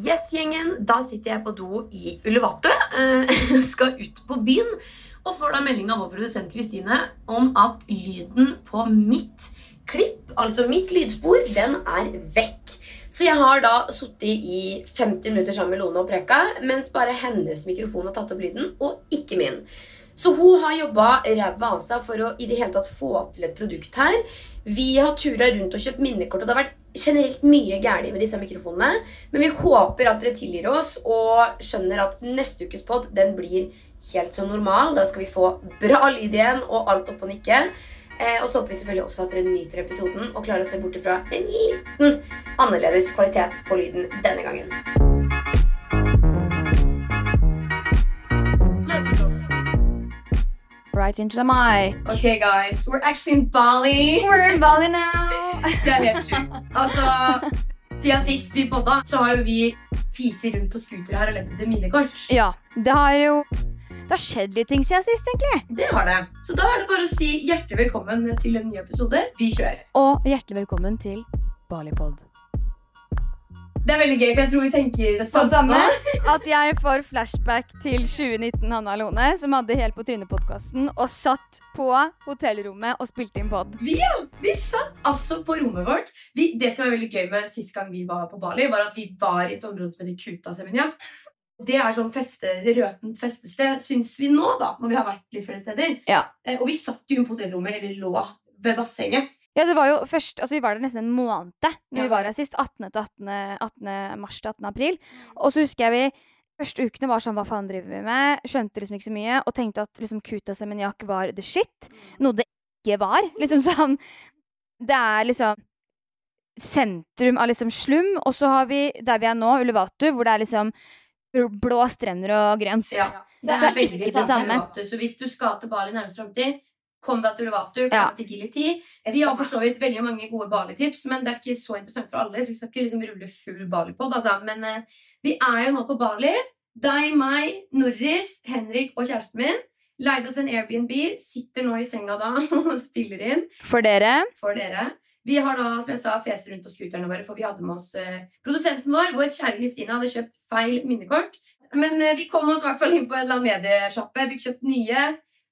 Yes, gjengen. Da sitter jeg på do i Ullevate. eh, skal ut på byen. Og får da melding av vår produsent Kristine om at lyden på mitt klipp, altså mitt lydspor, den er vekk. Så jeg har da sittet i 50 minutter sammen med Lone og preka, mens bare hennes mikrofon har tatt opp lyden, og ikke min. Så hun har jobba ræva av seg for å i det hele tatt få til et produkt her. Vi har tura rundt og kjøpt minnekort, og det har vært generelt mye galt med disse mikrofonene. Men vi håper at dere tilgir oss og skjønner at neste ukes pod den blir helt som normal. Da skal vi få bra lyd igjen og alt opp og nikke. Eh, og så håper vi selvfølgelig også at dere nyter episoden og klarer å se bort fra en liten annerledes kvalitet på lyden denne gangen. Right into the mic. Okay, guys, we're actually in Bali. We're in Bali now. Det er helt sjukt. Altså, Siden sist vi podda, så har jo vi fiser rundt på scooter her og lett etter minikort. Ja, det har jo Det har skjedd litt ting siden sist, egentlig. Det har det. Så da er det bare å si hjertelig velkommen til en ny episode. Vi kjører. Og hjertelig velkommen til Balipod. Det er veldig gøy, for jeg tror vi tenker det samme. samme at jeg får flashback til 2019 Hanna Lone, som hadde Helt på trynet-podkasten og satt på hotellrommet og spilte inn pod. Vi, ja, vi satt altså på rommet vårt. Vi, det som er veldig gøy med sist gang vi var på Bali, var at vi var i et område som heter Kuta Seminyak. Det er sånn feste, røtent festested, syns vi nå, da, når vi har vært litt flere steder. Ja. Eh, Og vi satt jo på hotellrommet, eller lå ved bassenget. Ja, det var jo først, altså Vi var der nesten en måned når vi var her sist. 18. til 18. 18. mars til 18. april. Og så husker jeg vi første ukene var sånn Hva faen driver vi med? Skjønte liksom ikke så mye. Og tenkte at liksom Kuta Seminyak var the shit. Noe det ikke var. Liksom sånn Det er liksom sentrum av liksom slum. Og så har vi der vi er nå, Ulevatu, hvor det er liksom blå strender og grønt. Ja. Det er det er veldig ikke det samme. Ulevatu. Så hvis du skal til Bali nærmest framtid, til Ulevatu, kom Ja. Giliti. Vi har for så vidt veldig mange gode Bali-tips, men det er ikke så interessant for alle. Så vi skal ikke liksom rulle full Bali-pod, altså. Men eh, vi er jo nå på Bali. Deg, meg, Norris, Henrik og kjæresten min. Leide oss en Airbnb. Sitter nå i senga da og spiller inn For dere. for dere. Vi har da, som jeg sa, fest rundt på scooterne våre, for vi hadde med oss eh, produsenten vår. Vår kjære Kristine hadde kjøpt feil minnekort. Men eh, vi kom oss i hvert fall inn på en eller annen mediesjappe, fikk kjøpt nye.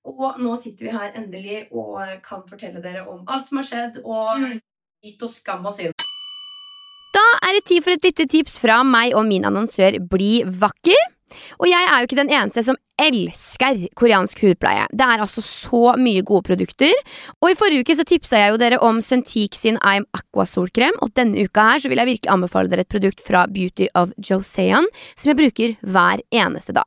Og nå sitter vi her endelig og kan fortelle dere om alt som har skjedd, og Mm. nyt og skam og synd. Da er det tid for et lite tips fra meg og min annonsør Bli vakker. Og jeg er jo ikke den eneste som elsker koreansk hudpleie. Det er altså så mye gode produkter. Og i forrige uke så tipsa jeg jo dere om Sunteak sin I'm Aqua solkrem, og denne uka her så vil jeg virkelig anbefale dere et produkt fra Beauty of Joseon som jeg bruker hver eneste dag.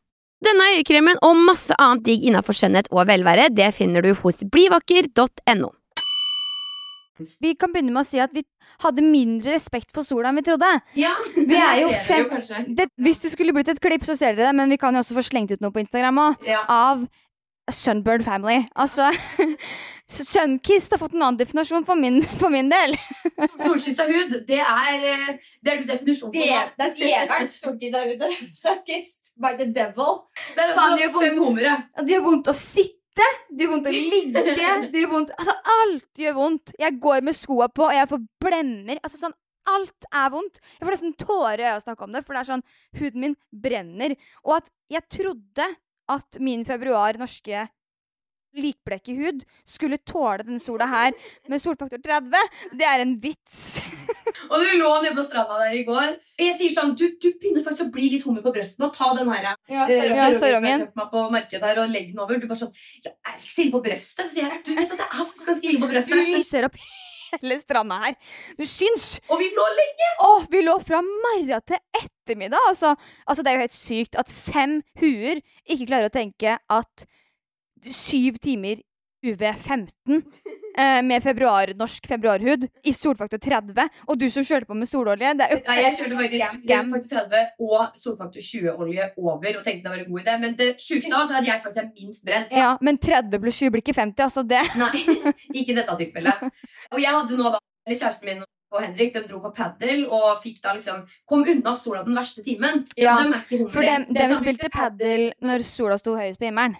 Denne øyekremen og masse annet digg innenfor skjønnhet og velvære, det finner du hos blivakker.no. Vi kan begynne med å si at vi hadde mindre respekt for sola enn vi trodde. Ja, Vi er jo fem-. Det, hvis det skulle blitt et klipp, så ser dere det, men vi kan jo også få slengt ut noe på Instagram òg. Ja. Av Sunbird Family. Altså Sunkissed har fått en annen definasjon for min, for min del. Solkyssa hud, det er, eh, det er du definisjon på. Det er djevelens stortisa ute. Suckest by the devil. Det er altså fem humere. Det gjør vondt å sitte. Det gjør vondt å ligge. Det gjør vondt Altså, alt gjør vondt. Jeg går med skoa på, og jeg får blemmer. Altså sånn Alt er vondt. Jeg får nesten tårer i øya av å snakke om det, for det er sånn Huden min brenner. Og at jeg trodde at min februar norske likbleke hud skulle tåle denne sola her med solfaktor 30. Det er en vits. Og du lå nede på stranda der i går. Og jeg sier sånn, du, du begynner faktisk å bli litt hummer på brøsten. Og ta den her. Ja, eh, Ja, sarong som jeg kjøpte meg på markedet her, og legg den over. Du bare sånn, Jeg er ikke så ille på brøstet? Så sier jeg, at du vet at det er faktisk ganske ille på Du ser lyser opp hele stranda her. Du syns! Og vi lå lenge. Å, vi lå fra morgen til ettermiddag, altså. altså. Det er jo helt sykt at fem huer ikke klarer å tenke at syv timer UV15 eh, med februar, norsk februarhud i solfaktor 30, og du som kjørte på med sololje. Det er jo Ja, jeg kjørte faktisk solfaktor faktor 30 og solfaktor 20-olje over og tenkte det var en god idé. Men det sjukeste av alt er at jeg faktisk er minst brent. Ja, men 30 pluss 20 blir ikke 50, altså det. Nei, ikke i dette tilfellet. Og jeg hadde nå da, eller kjæresten min og Henrik de dro på padel og fikk da liksom kom unna sola den verste timen. Ja, de. For de, de, de spilte padel når sola sto høyest på himmelen.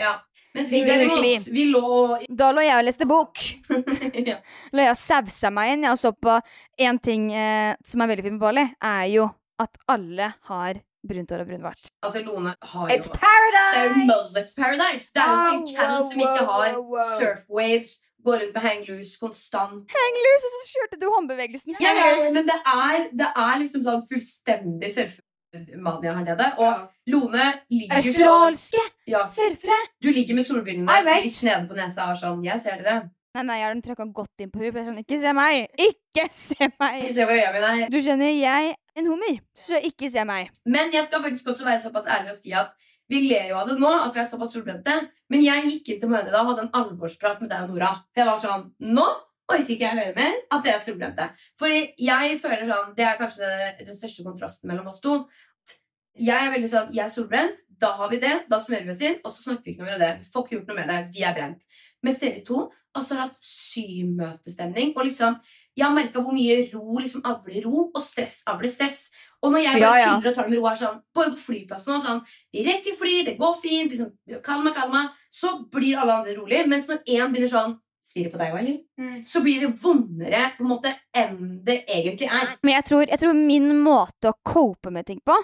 Mens vi derimot, vi lå Da lå jeg og leste bok. ja. Lå jeg og sausa meg inn. Jeg så på én ting eh, som er veldig fint med Bali, er jo at alle har brunt hår og brun bart. Altså, Lone har jo It's Det er jo paradise! Paradise. Det er jo ikke Cal wow, som ikke har surfwaves, går rundt med hang loose konstant. Hang loose, og så kjørte du håndbevegelsen. Ja, men det er, det er liksom sånn fullstendig surfemania her nede. Og Lone ligger Australske ja, surfere. Du ligger med solbrillene litt nede på nesa og sånn Jeg ser dere. Nei, nei, jeg har den trykka godt inn på huet. jeg Sånn, ikke se meg! Ikke se meg! Ikke se hva med deg. Du skjønner, jeg er en hummer, så ikke se meg. Men jeg skal faktisk også være såpass ærlig og si at vi ler jo av det nå, at vi er såpass solbrente. Men jeg gikk inn til Møne da og hadde en alvorsprat med deg og Nora. Jeg var sånn Nå orker ikke jeg høre mer at dere er solbrente. Fordi jeg føler sånn Det er kanskje den største kontrasten mellom oss to. Jeg er veldig sånn Jeg er solbrent. Da har vi det. Da smører vi oss inn, og så snakker vi ikke noe om det. Vi får ikke gjort noe med det. Vi er brent. Mens dere to altså har hatt symøtestemning. Og liksom Jeg har merka hvor mye ro liksom avler ro, og stress avler stress. Og når jeg bare Ja, ja. chiller og tar det med ro, er sånn, på flyplassen og sånn Vi rekker fly, det går fint, liksom, kalma, kalma. Så blir alle andre rolig. Mens når én begynner sånn Svir på deg òg, eller? Mm. Så blir det vondere på en måte enn det egentlig er. Men jeg tror, jeg tror min måte å cope med ting på,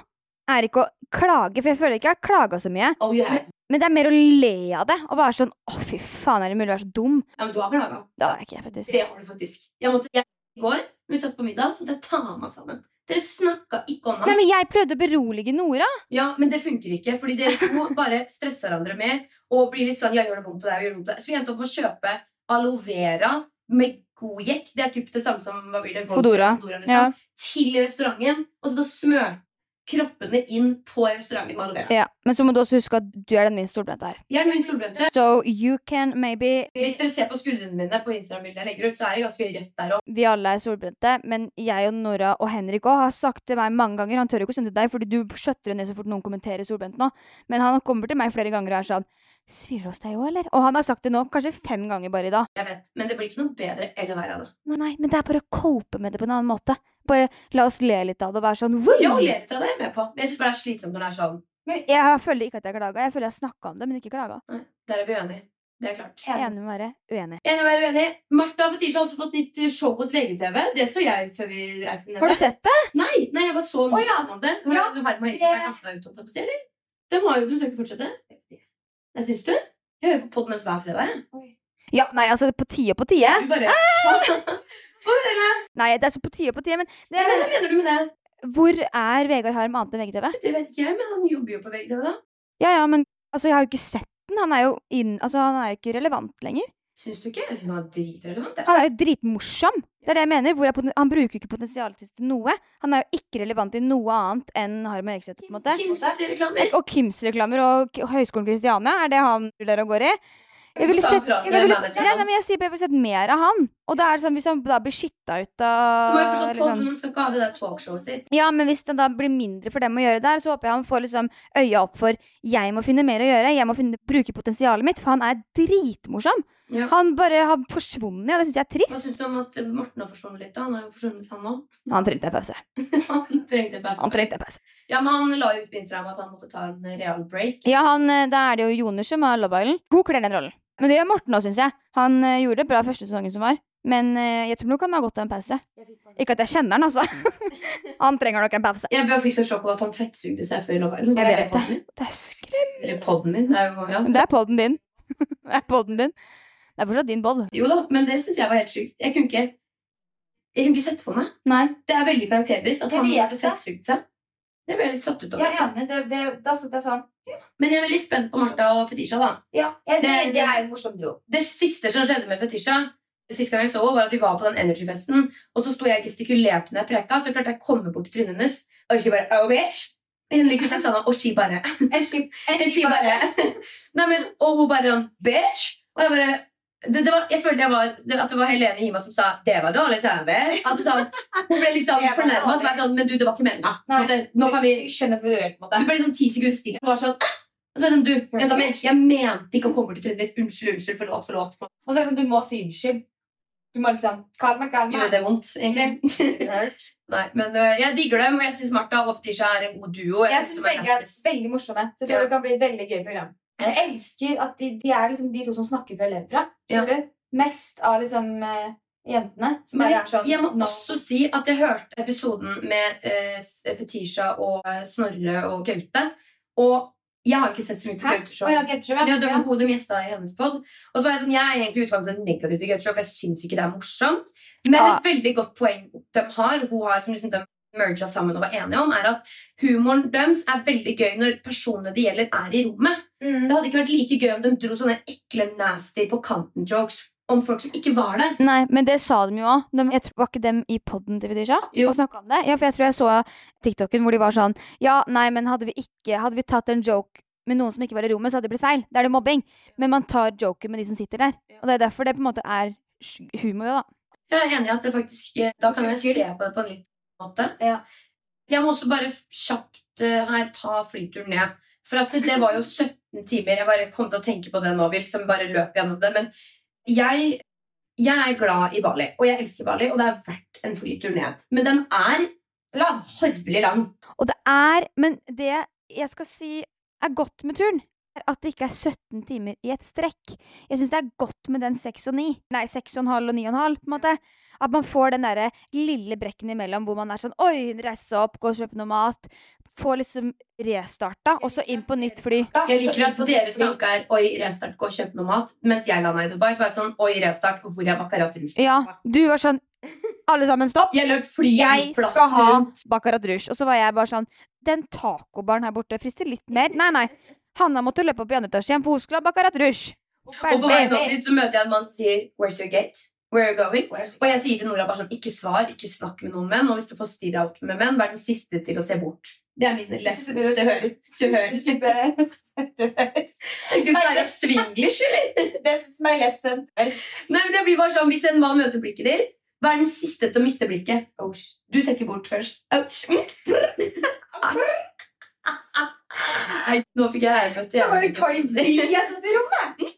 er ikke å klage, for jeg føler ikke jeg har klaga så mye. Oh, yeah. Men det er mer å le av det, og være sånn Å, fy faen, er det mulig å være så dum? Ja, men du har klaga. Det har jeg ikke faktisk Det har du faktisk. Jeg måtte, jeg, I går når vi satt på middag, så måtte jeg ta meg sammen. Dere snakka ikke om Nei, det. men jeg prøvde å berolige Nora. Ja, men det funker ikke, fordi dere to bare stresser hverandre mer og blir litt sånn 'Jeg gjør det vondt på deg', jeg gjør det vondt på deg. Så vi endte opp med å kjøpe aloe vera med Gojek. Det er typ det samme som hva blir det? Fodora. liksom, Ja. Til restauranten. Og så da smørte kroppene inn på restauranten med aloe vera. Ja, Men så må du også huske at du er den minst solbrente her. Jeg er min solbrente. So you can maybe Hvis dere ser på skuldrene mine på Instagram-bildet jeg legger ut, så er det ganske rødt der òg. Vi alle er solbrente, men jeg og Nora og Henrik òg har sagt til meg mange ganger Han tør ikke å sende til deg, fordi du skjøtter ned så fort noen kommenterer solbrent nå. Men han kommer til meg flere ganger og er sånn Svir det hos deg òg, eller? Og han har sagt det nå kanskje fem ganger bare i dag. Jeg vet, Men det blir ikke noe bedre eller verre av det. Nei, men det er bare å cope med det på en annen måte. Bare la oss le litt av det og være sånn «Woo!» Ja, le litt av det er jeg med på. Men jeg syns bare det er slitsomt når det er sånn. Jeg føler ikke at jeg klaga. Jeg føler jeg snakka om det, men ikke klaga. Nei, Der er vi uenige. Det er klart. Er enig med å være uenig. Enig å være uenig. Martha og Fetisha har også fått nytt show hos VGTV. Det så jeg før vi reiste ned. Har du sett det? Nei, nei, jeg bare så Å, ja. noen av det. Har Ja, Herman ut, holdt jeg på å si, eller? De har jo, du skal ikke fortsette? Jeg syns du? Jeg hører på podden deres hver fredag. Ja, nei, altså på tide og på tide. Du bare Hva Nei, det er så på tide og på tide, men det, mener, hva mener du med det? hvor er Vegard Harm annet enn VGTV? Det vet ikke jeg, men han jobber jo på VGTV, da. Ja, ja, men altså, jeg har jo ikke sett den. Han er jo inn, altså, han er jo ikke relevant lenger. Syns du ikke? Jeg syns han er dritrelevant. Han er jo dritmorsom. Det er det jeg mener. Hvor er han bruker jo ikke potensialet sitt til noe. Han er jo ikke relevant i noe annet enn Harm Hegseth, på en måte. Kims reklamer. Og Kims reklamer og Høgskolen Kristiania, er det han ruller og går i? Jeg ville sett, jeg ville, nei, nei, jeg sier jeg ville sett mer av han. Og da er det sånn, hvis han da blir skitta ut av Du må jo forstå at liksom- podden skal ikke ha det der talkshowet sitt. Ja, men hvis det da blir mindre for dem å gjøre der, så håper jeg han får liksom øya opp for jeg må finne mer å gjøre. Jeg må finne, bruke potensialet mitt, for han er dritmorsom. Ja. Han bare har forsvunnet, og det syns jeg er trist. Hva syns du om at Morten har forsvunnet litt? da? Han har jo forsvunnet han òg. Han trengte en pause. Han trengte pause. Han trengte en pause. Ja, men han la jo ut på Instagram at han måtte ta en real break. Ja, han, eh, Da er det jo Joner som har Love Island. Hun kler den rollen. Men det gjør Morten òg, syns jeg. Han eh, gjorde det bra første sesongen som var. Men eh, jeg tror nok han har gått av en pause. Ikke at jeg kjenner han, altså. han trenger nok en pause. Jeg bare fikk så sjokk over at han fettsugde seg før Love Island. Vet podden? Det er skrem. Eller podden min. Det er jo, ja. Det er podden din. det er podden din. Det er fortsatt din pod. Jo da, men det syns jeg var helt sjukt. Jeg kunne ikke Jeg kunne ikke sett for meg. Nei. Det er veldig karakterisk at han har det. fettsugd seg. Det ble litt satt ut over. Ja, er det, Det, det, da satt jeg sånn Men jeg er veldig spent på Martha og Fetisha. da Ja, jeg, det, Det- det er en morsom duo. Det siste som skjedde med Fetisha, Sist gang jeg så var at vi var på den Energy-festen. Og så sto jeg og gestikulerte når jeg preka, så klarte jeg å komme bort til trynet hennes. Og ikke bare oh, bitch! Hun gikk til sånn, og she bare En skip, en And she bare Nei, men, Og hun bare sånn Bitch! Og jeg bare det, det var, jeg følte jeg var, det, at det var Helene Hima som sa 'det var dårlig service'. At du sa, hun ble litt sånn fornærma og. Så jeg sånn 'men du, det var ikke meninga'. Nå kan vi skjønne hva du gjør. på måte. Ble sånn ti sekunder stille. Hun var sånn og så det sånn, du, jenta men, jeg mente ikke å komme bort til tredje. Unnskyld, unnskyld, forlåt, forlåt. Og så er det sånn, du må si unnskyld. Du må liksom Kalma, kalma. Gjør det vondt, egentlig? Nei, men uh, jeg digger dem, og jeg syns Martha og Fetisha er en god duo. Jeg synes syns begge er veldig morsomme. Så jeg tror Ja. det kan bli et veldig gøy program. Jeg elsker at de, de er liksom de to som snakker fra levra. Ja. Mest av liksom eh, jentene. Som Men er sånn jeg må no. også si at jeg hørte episoden med eh, Fetisha og eh, Snorre og Gaute. Og jeg har ikke sett så mye på Gauteshow. Gaute Show. Å, ja, Gauteshow ja. Det var hun de gjesta i hennes pod. Og så var jeg sånn, jeg er egentlig utgangspunktet negativ til Gaute Show, for jeg syns ikke det er morsomt. Men Ah. et veldig godt poeng de har, hun har som liksom de merga sammen og var enige om, er at humoren deres er veldig gøy når personene det gjelder, er i rommet. Mm. Det hadde ikke vært like gøy om de dro sånne ekle, nasty på kanten-jokes om folk som ikke var der. Nei, men det sa de jo òg. Jeg tror, var ikke dem i poden til Vidisha og snakka om det? Ja, for jeg tror jeg så TikToken hvor de var sånn Ja, nei, men hadde vi ikke Hadde vi tatt en joke med noen som ikke var i rommet, så hadde det blitt feil. Da er det mobbing. Men man tar joken med de som sitter der. Og det er derfor det på en måte er humor, da. Jeg er enig i at det faktisk eh, Da kan jeg se på det på en litt måte. Ja. Jeg må også bare kjapt uh, her ta flyturen ned. For at det var jo 17 timer. Jeg bare kom til å tenke på det nå. Vi liksom bare løp gjennom det. Men jeg, jeg er glad i Bali, og jeg elsker Bali, og det er verdt en flytur ned. Men den er lang. Horvelig lang. Og det er Men det jeg skal si er godt med turen, at det ikke er 17 timer i et strekk. Jeg syns det er godt med den 6 og 9. Nei, 6 og en halv og 9 og en halv, på en måte. At man får den derre lille brekken imellom hvor man er sånn Oi, reise seg opp, gå og kjøpe noe mat. Få liksom restarta, og så inn på nytt fly. Jeg liker at deres tanke er 'oi, restart, gå og kjøp noe mat'. Mens jeg landa i Dubai, så var jeg sånn 'oi, restart, hvor er Baccarat Rouge'? Ja, du var sånn Alle sammen, stopp! Jeg løp flyet Jeg skal ha. Baccarat Rouge. Og så var jeg bare sånn Den tacobaren her borte frister litt mer. Nei, nei. Hanna måtte løpe opp i andre etasje igjen, for hun skulle ha Baccarat Rouge. Og på veien opp dit så møter jeg en mann som sier 'where's your gate'? Where are you going? Og jeg sier til Nora bare sånn, ikke svar, ikke snakk med noen menn. Og hvis du får stirre opp med menn, vær den siste til å se bort. Det er min lessons. Du hører. Du hører. Du er være swinglish, eller? This is my lesson. Nei, men det blir bare sånn, Hvis en mann møter blikket ditt, vær den siste til å miste blikket. Du ser ikke bort først. Ouch. Nei, nå fikk jeg hermøte. Så var det jeg satt i rommet.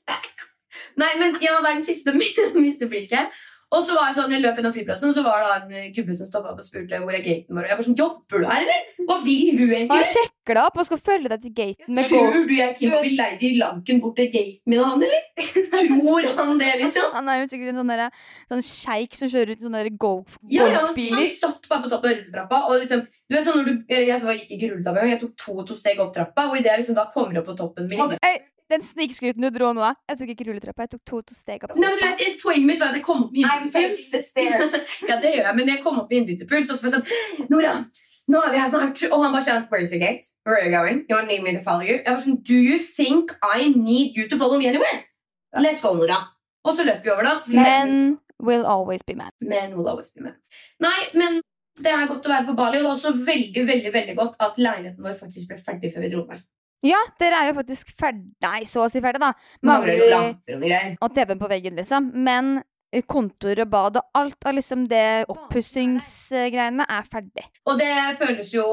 Nei, men jeg var den siste å miste blikket. Og så var jeg sånn, jeg løp gjennom flyplassen, så var det en eh, gubbe som stoppa opp og spurte hvor er gaten vår. Og jeg var sånn, jobber du her, eller? Hva vil du Han egentlig? sjekker deg opp og skal følge deg til gaten med. Tror du jeg er keen på å bli leid i lanken bort til gaten min, og han, eller? Tror han det, liksom? Han er jo sikkert en sånn, derre- sånn sjeik som kjører ut sånne golfbiler. Ja, ja, han satt bare på toppen av rulletrappa. Og liksom, du vet sånn når du, eh, Jeg var- gikk ikke rulletrappa jeg tok to to steg opp trappa. Og idet jeg liksom da kommer opp på toppen min Den snikskryten du dro nå, jeg tok ikke rulletrappa, jeg tok to to steg opp. Nei, men du vet, Poenget mitt var at jeg kom opp med innbytterpuls. Ja, det gjør jeg, men jeg kom opp med innbytterpuls, og så var jeg sånn Nora, nå er vi her snart. Og han bare sånn Where's your gate? Where are you going? You want need me to follow you? Jeg var sånn Do you think I need you to follow me anywhere? Let's go, Nora. Og så løper vi over, da. Men will always be mad. Men will always be mad. Nei, men det er godt å være på Bali, og det er også veldig veldig, veldig godt at leiligheten vår faktisk ble ferdig før vi dro med. Ja, dere er jo faktisk ferdig Nei, så å si ferdig, da. Mangler og TV-en på veggen, liksom. Men eh, kontor og bad og alt av liksom det oppussingsgreiene er ferdig. Og det føles jo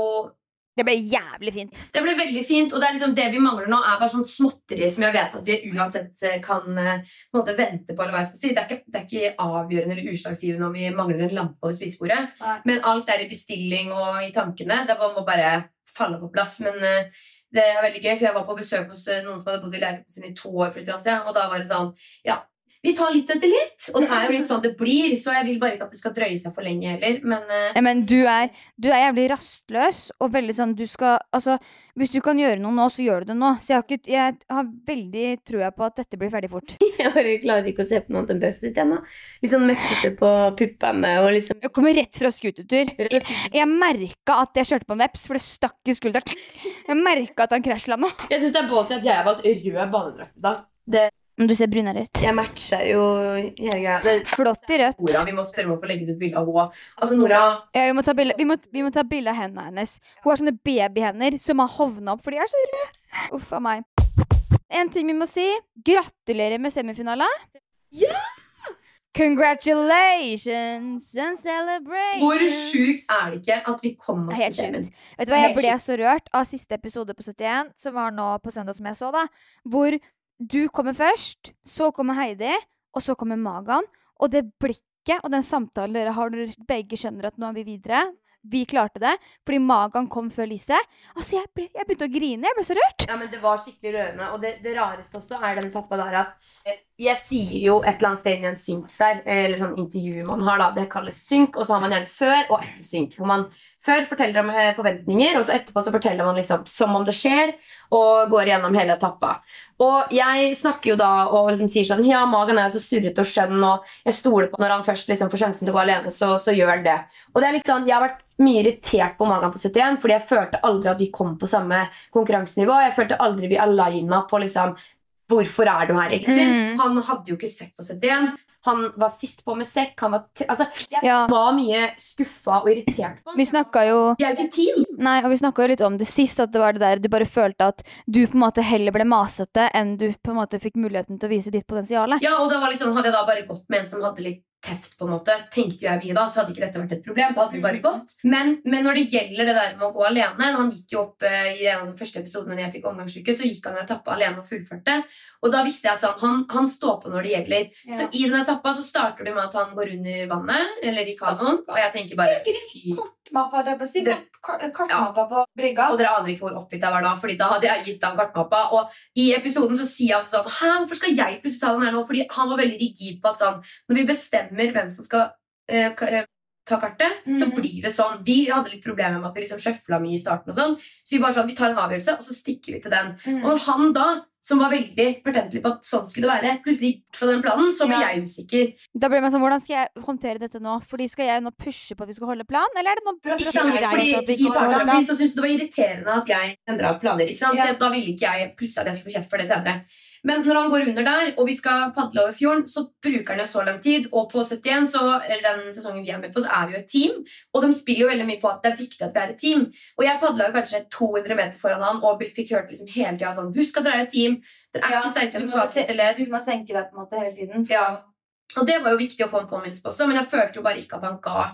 Det ble jævlig fint. Det ble veldig fint, og det er liksom det vi mangler nå, er bare sånn småtteri som jeg vet at vi uansett eh, kan eh, på en måte vente på. eller hva jeg skal si. Det er ikke, det er ikke avgjørende eller utslagsgivende om vi mangler en lampe over spisebordet. Men alt er i bestilling og i tankene. Det må bare falle på plass. Men eh, det er veldig gøy, for jeg var på besøk hos eh, noen som hadde bodd i leiligheten sin i to år. siden, og da var det sånn Ja, vi tar litt etter litt. Og det er jo litt sånn det blir, så jeg vil bare ikke at det skal drøye seg for lenge heller. Men uh... Ja, Men du er, du er jævlig rastløs og veldig sånn du skal Altså, hvis du kan gjøre noe nå, så gjør du det nå. Så jeg har, ikke, jeg har veldig trua på at dette blir ferdig fort. jeg bare klarer ikke å se på noe annet enn brøstet ditt ennå. Litt sånn møkkete på puppene og liksom Jeg kommer rett fra skutertur. Jeg merka at jeg kjørte på en veps, for det stakk i skulderen. Jeg merka at han krasjlanda. Jeg syns det er ballsy at jeg har valgt rød badedrakt. da. Det, Du ser brunere ut. jeg matcher jo hele greia. Det, Flott i rødt. Nora, vi må spørre om å få legge ut bilde av henne. Altså, Nora Ja, vi må ta bilde vi må, vi må ta bilde av hendene hennes. Hun har sånne babyhender som har hovna opp, for de er så røde. Uff a meg. En ting vi må si. Gratulerer med semifinale. Congratulations and celebrations. Hvor sjukt er det ikke at vi kom oss til semien? Vet du hva, Jeg ble så rørt av siste episode på 71, som var nå på søndag, som jeg så, da. Hvor du kommer først, så kommer Heidi, og så kommer Magan. Og det blikket og den samtalen dere har når begge skjønner at nå er vi videre Vi klarte det, fordi Magan kom før Lise. Altså, jeg, ble, jeg begynte å grine. Jeg ble så rørt. Ja, men Det var skikkelig rørende. Og det, det rareste også er den tappa der at eh, Jeg sier jo et eller annet sted i en synk der, eller sånn intervju man har, da, det kalles synk, og så har man gjerne før og etter synk. Hvor man før forteller om eh, forventninger, og så etterpå så forteller man liksom som om det skjer, og går gjennom hele etappa. Og jeg snakker jo da og liksom sier sånn Ja, magen er jo så surrete og skjønn, og jeg stoler på når han først liksom får sjansen til å gå alene, så, så gjør han det. Og det er litt sånn, Jeg har vært mye irritert på magen på 71, fordi jeg følte aldri at vi kom på samme konkurransenivå. Jeg følte aldri vi aligna på liksom Hvorfor er du her, egentlig? Mm. Han hadde jo ikke sett på 71. Han var sist på med sekk. Han var altså, jeg Ja. var mye skuffa og irritert på. Vi snakka jo Vi er jo ikke team. Nei, og vi snakka jo litt om det sist, at det var det der du bare følte at du på en måte heller ble masete enn du på en måte fikk muligheten til å vise ditt potensial. Ja, og da var sånn, Hadde jeg da bare gått med en som hadde litt teft, på en måte, tenkte jeg mye da, så hadde ikke dette vært et problem. Da hadde vi bare gått. Men, men når det gjelder det der med å gå alene Han gikk jo opp eh, i en av de første episodene jeg fikk omgangssyke, så gikk han og etappa alene og fullførte. Og da visste jeg at sånn, han, han står på når det gjelder. Så i den etappa så starter det med at han går under vannet, eller i kanoen, og jeg tenker bare fy Kartmappa, det på si. Det- Kart- på brygga. Og dere aner ikke hvor oppgitt jeg var da, Fordi da hadde jeg gitt han kartmappa. Og i episoden så sier jeg sånn Hæ, hvorfor skal jeg plutselig ta den her nå? Fordi han var veldig rigid på at sånn Når vi bestemmer hvem som skal eh, eh, ta kartet, så Mhm. blir det sånn. Vi hadde litt problemer med at vi liksom sjøfla mye i starten, og sånn så vi bare sånn, vi tar en avgjørelse, og så stikker vi til den. Mm. Og når han da, som var veldig pertentlig på at sånn skulle det være, plutselig gikk fra den planen, så ble Ja. jeg usikker. Da ble man sånn, Hvordan skal jeg håndtere dette nå? Fordi Skal jeg nå pushe på at vi skal holde plan, eller er det noe Ikke sant? Fordi I starten så syntes det var irriterende at jeg endra planer. ikke sant? Ja. Så da ville ikke jeg plutselig at jeg skulle få kjeft for det senere. Men når han går under der, og vi skal padle over fjorden, så bruker han jo så lang tid. Og på 71, så, eller den sesongen vi er med på, så er vi jo et team. Og de spiller jo veldig mye på at det er viktig at vi er et team. Og jeg padla kanskje 200 meter foran han og fikk hørt liksom hele tida sånn Husk at dere er et team. Dere er Ja, ikke sterkere enn svakeste ledd. Du må senke deg på en måte hele tiden. Ja. Og det var jo viktig å få en påminnelse på også, men jeg følte jo bare ikke at han ga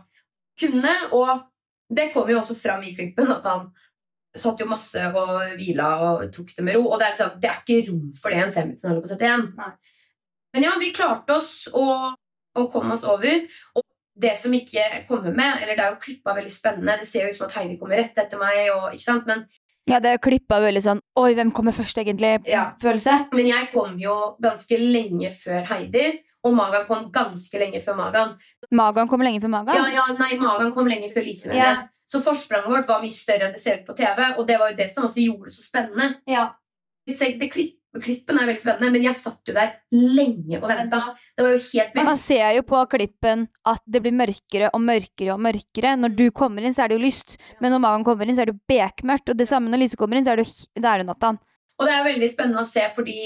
kunne. Og det kom jo også fram i klippen at han satt jo masse og hvila og tok det med ro. Og det er, liksom, det er ikke rom for det i en semifinale på 71. Nei. Men ja, vi klarte oss og, og kom oss over. Og det som ikke kommer med, eller det er jo klippa veldig spennende Det ser jo ut som at Heidi kommer rett etter meg, og? Men Ja, det klippa veldig sånn Oi, hvem kommer først, egentlig? Ja. Følelse. Men jeg kom jo ganske lenge før Heidi, og Magan kom ganske lenge før Magan. Magan kom lenge før Magan? Ja, ja, nei, Magan kom lenge før Lise. Ja. Så forspranget vårt var mye større enn det ser ut på TV, og det var jo det som også gjorde det så spennende. Ja. Det, det klipp, klippen er veldig spennende, men jeg satt jo der lenge og venta. Det var jo helt Men man ser jo på klippen at det blir mørkere og mørkere og mørkere. Når du kommer inn, så er det jo lyst, men når Magan kommer inn, så er det jo bekmørkt. Og det samme når Lise kommer inn, så er det jo er det natta. Og det er veldig spennende å se, fordi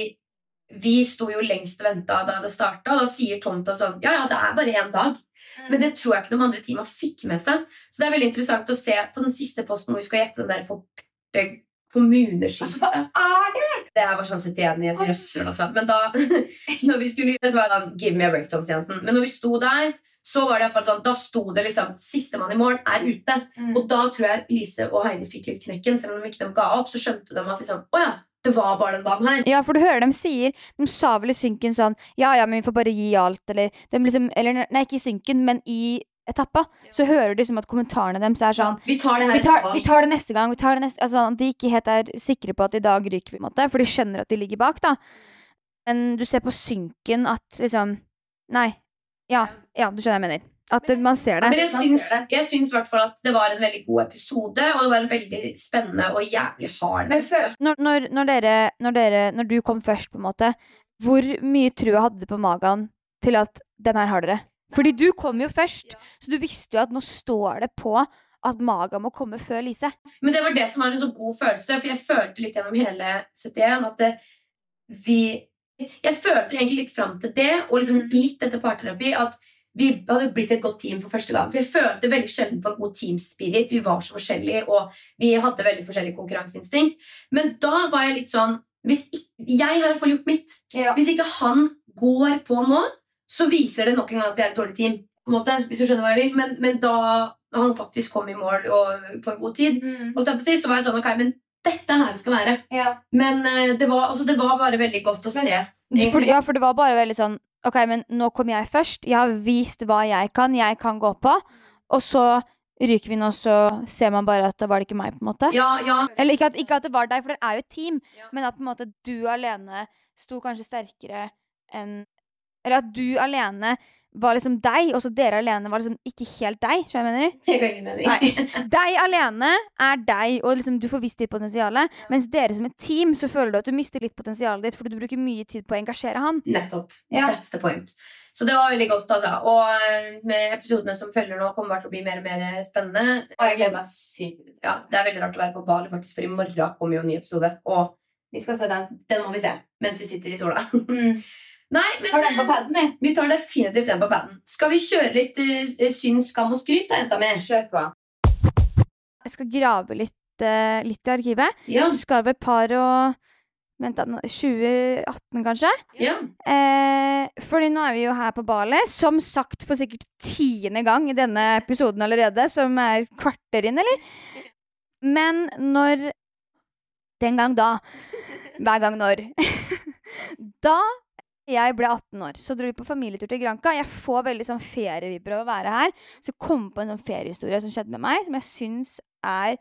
vi sto jo lengst og venta da det starta, og da sier Tom til oss sånn Ja, ja, det er bare én dag. Men det tror jeg ikke noen andre teama fikk med seg. Så det er veldig interessant å se på den siste posten hvor vi skal gjette den der for Altså, hva er det? Det er bare sånn 71 i et røssel, altså. Men da når vi skulle gjøre, så var det sånn Give me a break, Tom Stiansen. Men når vi sto der, så var det i hvert fall sånn Da sto det liksom Sistemann i mål er ute. Mm. Og da tror jeg Lise og Heidi fikk litt knekken. Selv om de ikke ga opp, så skjønte de at liksom Å ja, det var bare den dagen her. Ja, for du hører dem sier De sa vel i synken sånn Ja, ja, men vi får bare gi alt, eller de liksom, Eller nei, ikke i synken, men i etappa. Så hører du liksom at kommentarene deres er sånn Vi tar det her vi tar, vi tar det neste gang. Vi tar det neste, altså, de ikke helt er sikre på at i dag ryker vi, på en måte, for de skjønner at de ligger bak. da. Men du ser på synken at liksom Nei. Ja, ja du skjønner hva jeg mener. At men, man ser det. Men jeg syns, jeg syns i hvert fall at det var en veldig god episode, og det var en veldig spennende og jævlig hard før- Når, når, når, dere, når, dere, når du kom først, på en måte, hvor mye trua hadde du på magen til at den her har dere? Fordi du kom jo først, så du visste jo at nå står det på at Maga må komme før Lise. Men det var det som var en så god følelse, for jeg følte litt gjennom hele 71 at det, vi Jeg følte egentlig litt fram til det, og liksom litt etter parterapi, at vi hadde blitt et godt team for første gang. For jeg følte veldig sjelden på en god teamspirit. Vi var så forskjellige, og vi hadde veldig forskjellig konkurranseinstinkt. Men da var jeg litt sånn hvis ikke, Jeg har i hvert fall gjort mitt. Ja. Hvis ikke han går på nå, så viser det nok en gang at vi er et dårlig team. På en måte, hvis du skjønner hva jeg vil. Men, men da han faktisk kom i mål og på en god tid, holdt jeg på å si, så var jeg sånn Ok, men dette er her vi skal være. Ja. Men eh, det, var, altså, det var bare veldig godt å Men- se. For, ja, for det var bare veldig sånn Ok, men nå kom jeg først. Jeg har vist hva jeg kan. Jeg kan gå på. Og så ryker vi nå, så ser man bare at det var det ikke meg, på en måte. Ja, ja. Eller ikke at, ikke at det var deg, for det er jo et team. Ja. Men at på en måte du alene sto kanskje sterkere enn Eller at du alene var liksom deg, og så dere alene var liksom ikke helt deg. Skjønner jeg mener? Det ga ingen mening. Nei. Deg alene er deg, og liksom du får visst ditt potensial. Mens dere som et team, så føler du at du mister litt potensialet ditt fordi du bruker mye tid på å engasjere han. Nettopp. Ja. That's the point. Så det var veldig godt, altså. Og eh, med episodene som følger nå, kommer det til å bli mer og mer spennende. Og jeg gleder meg sykt. Ja, Det er veldig rart å være på Bali, faktisk, for i morgen kommer jo en ny episode. Og Vi skal se den. den må vi se mens vi sitter i sola. Nei, men Tar den på paden, vi. vi tar definitivt den på paden. Skal vi kjøre litt uh, syns, skam og skryt, da, jenta mi? Kjør på. Jeg skal grave litt, uh, litt i arkivet. Ja. Så skal vi et par og Vent, da. nå- 2018, kanskje? ja. Eh, fordi nå er vi jo her på Bali, som sagt for sikkert tiende gang i denne episoden allerede, som er kvarter inn, eller? Men når Den gang da. Hver gang når. da jeg ble 18 år, så dro vi på familietur til Granca. Jeg får veldig sånn ferievibber av å være her. Så kom på en sånn feriehistorie som skjedde med meg, som jeg syns er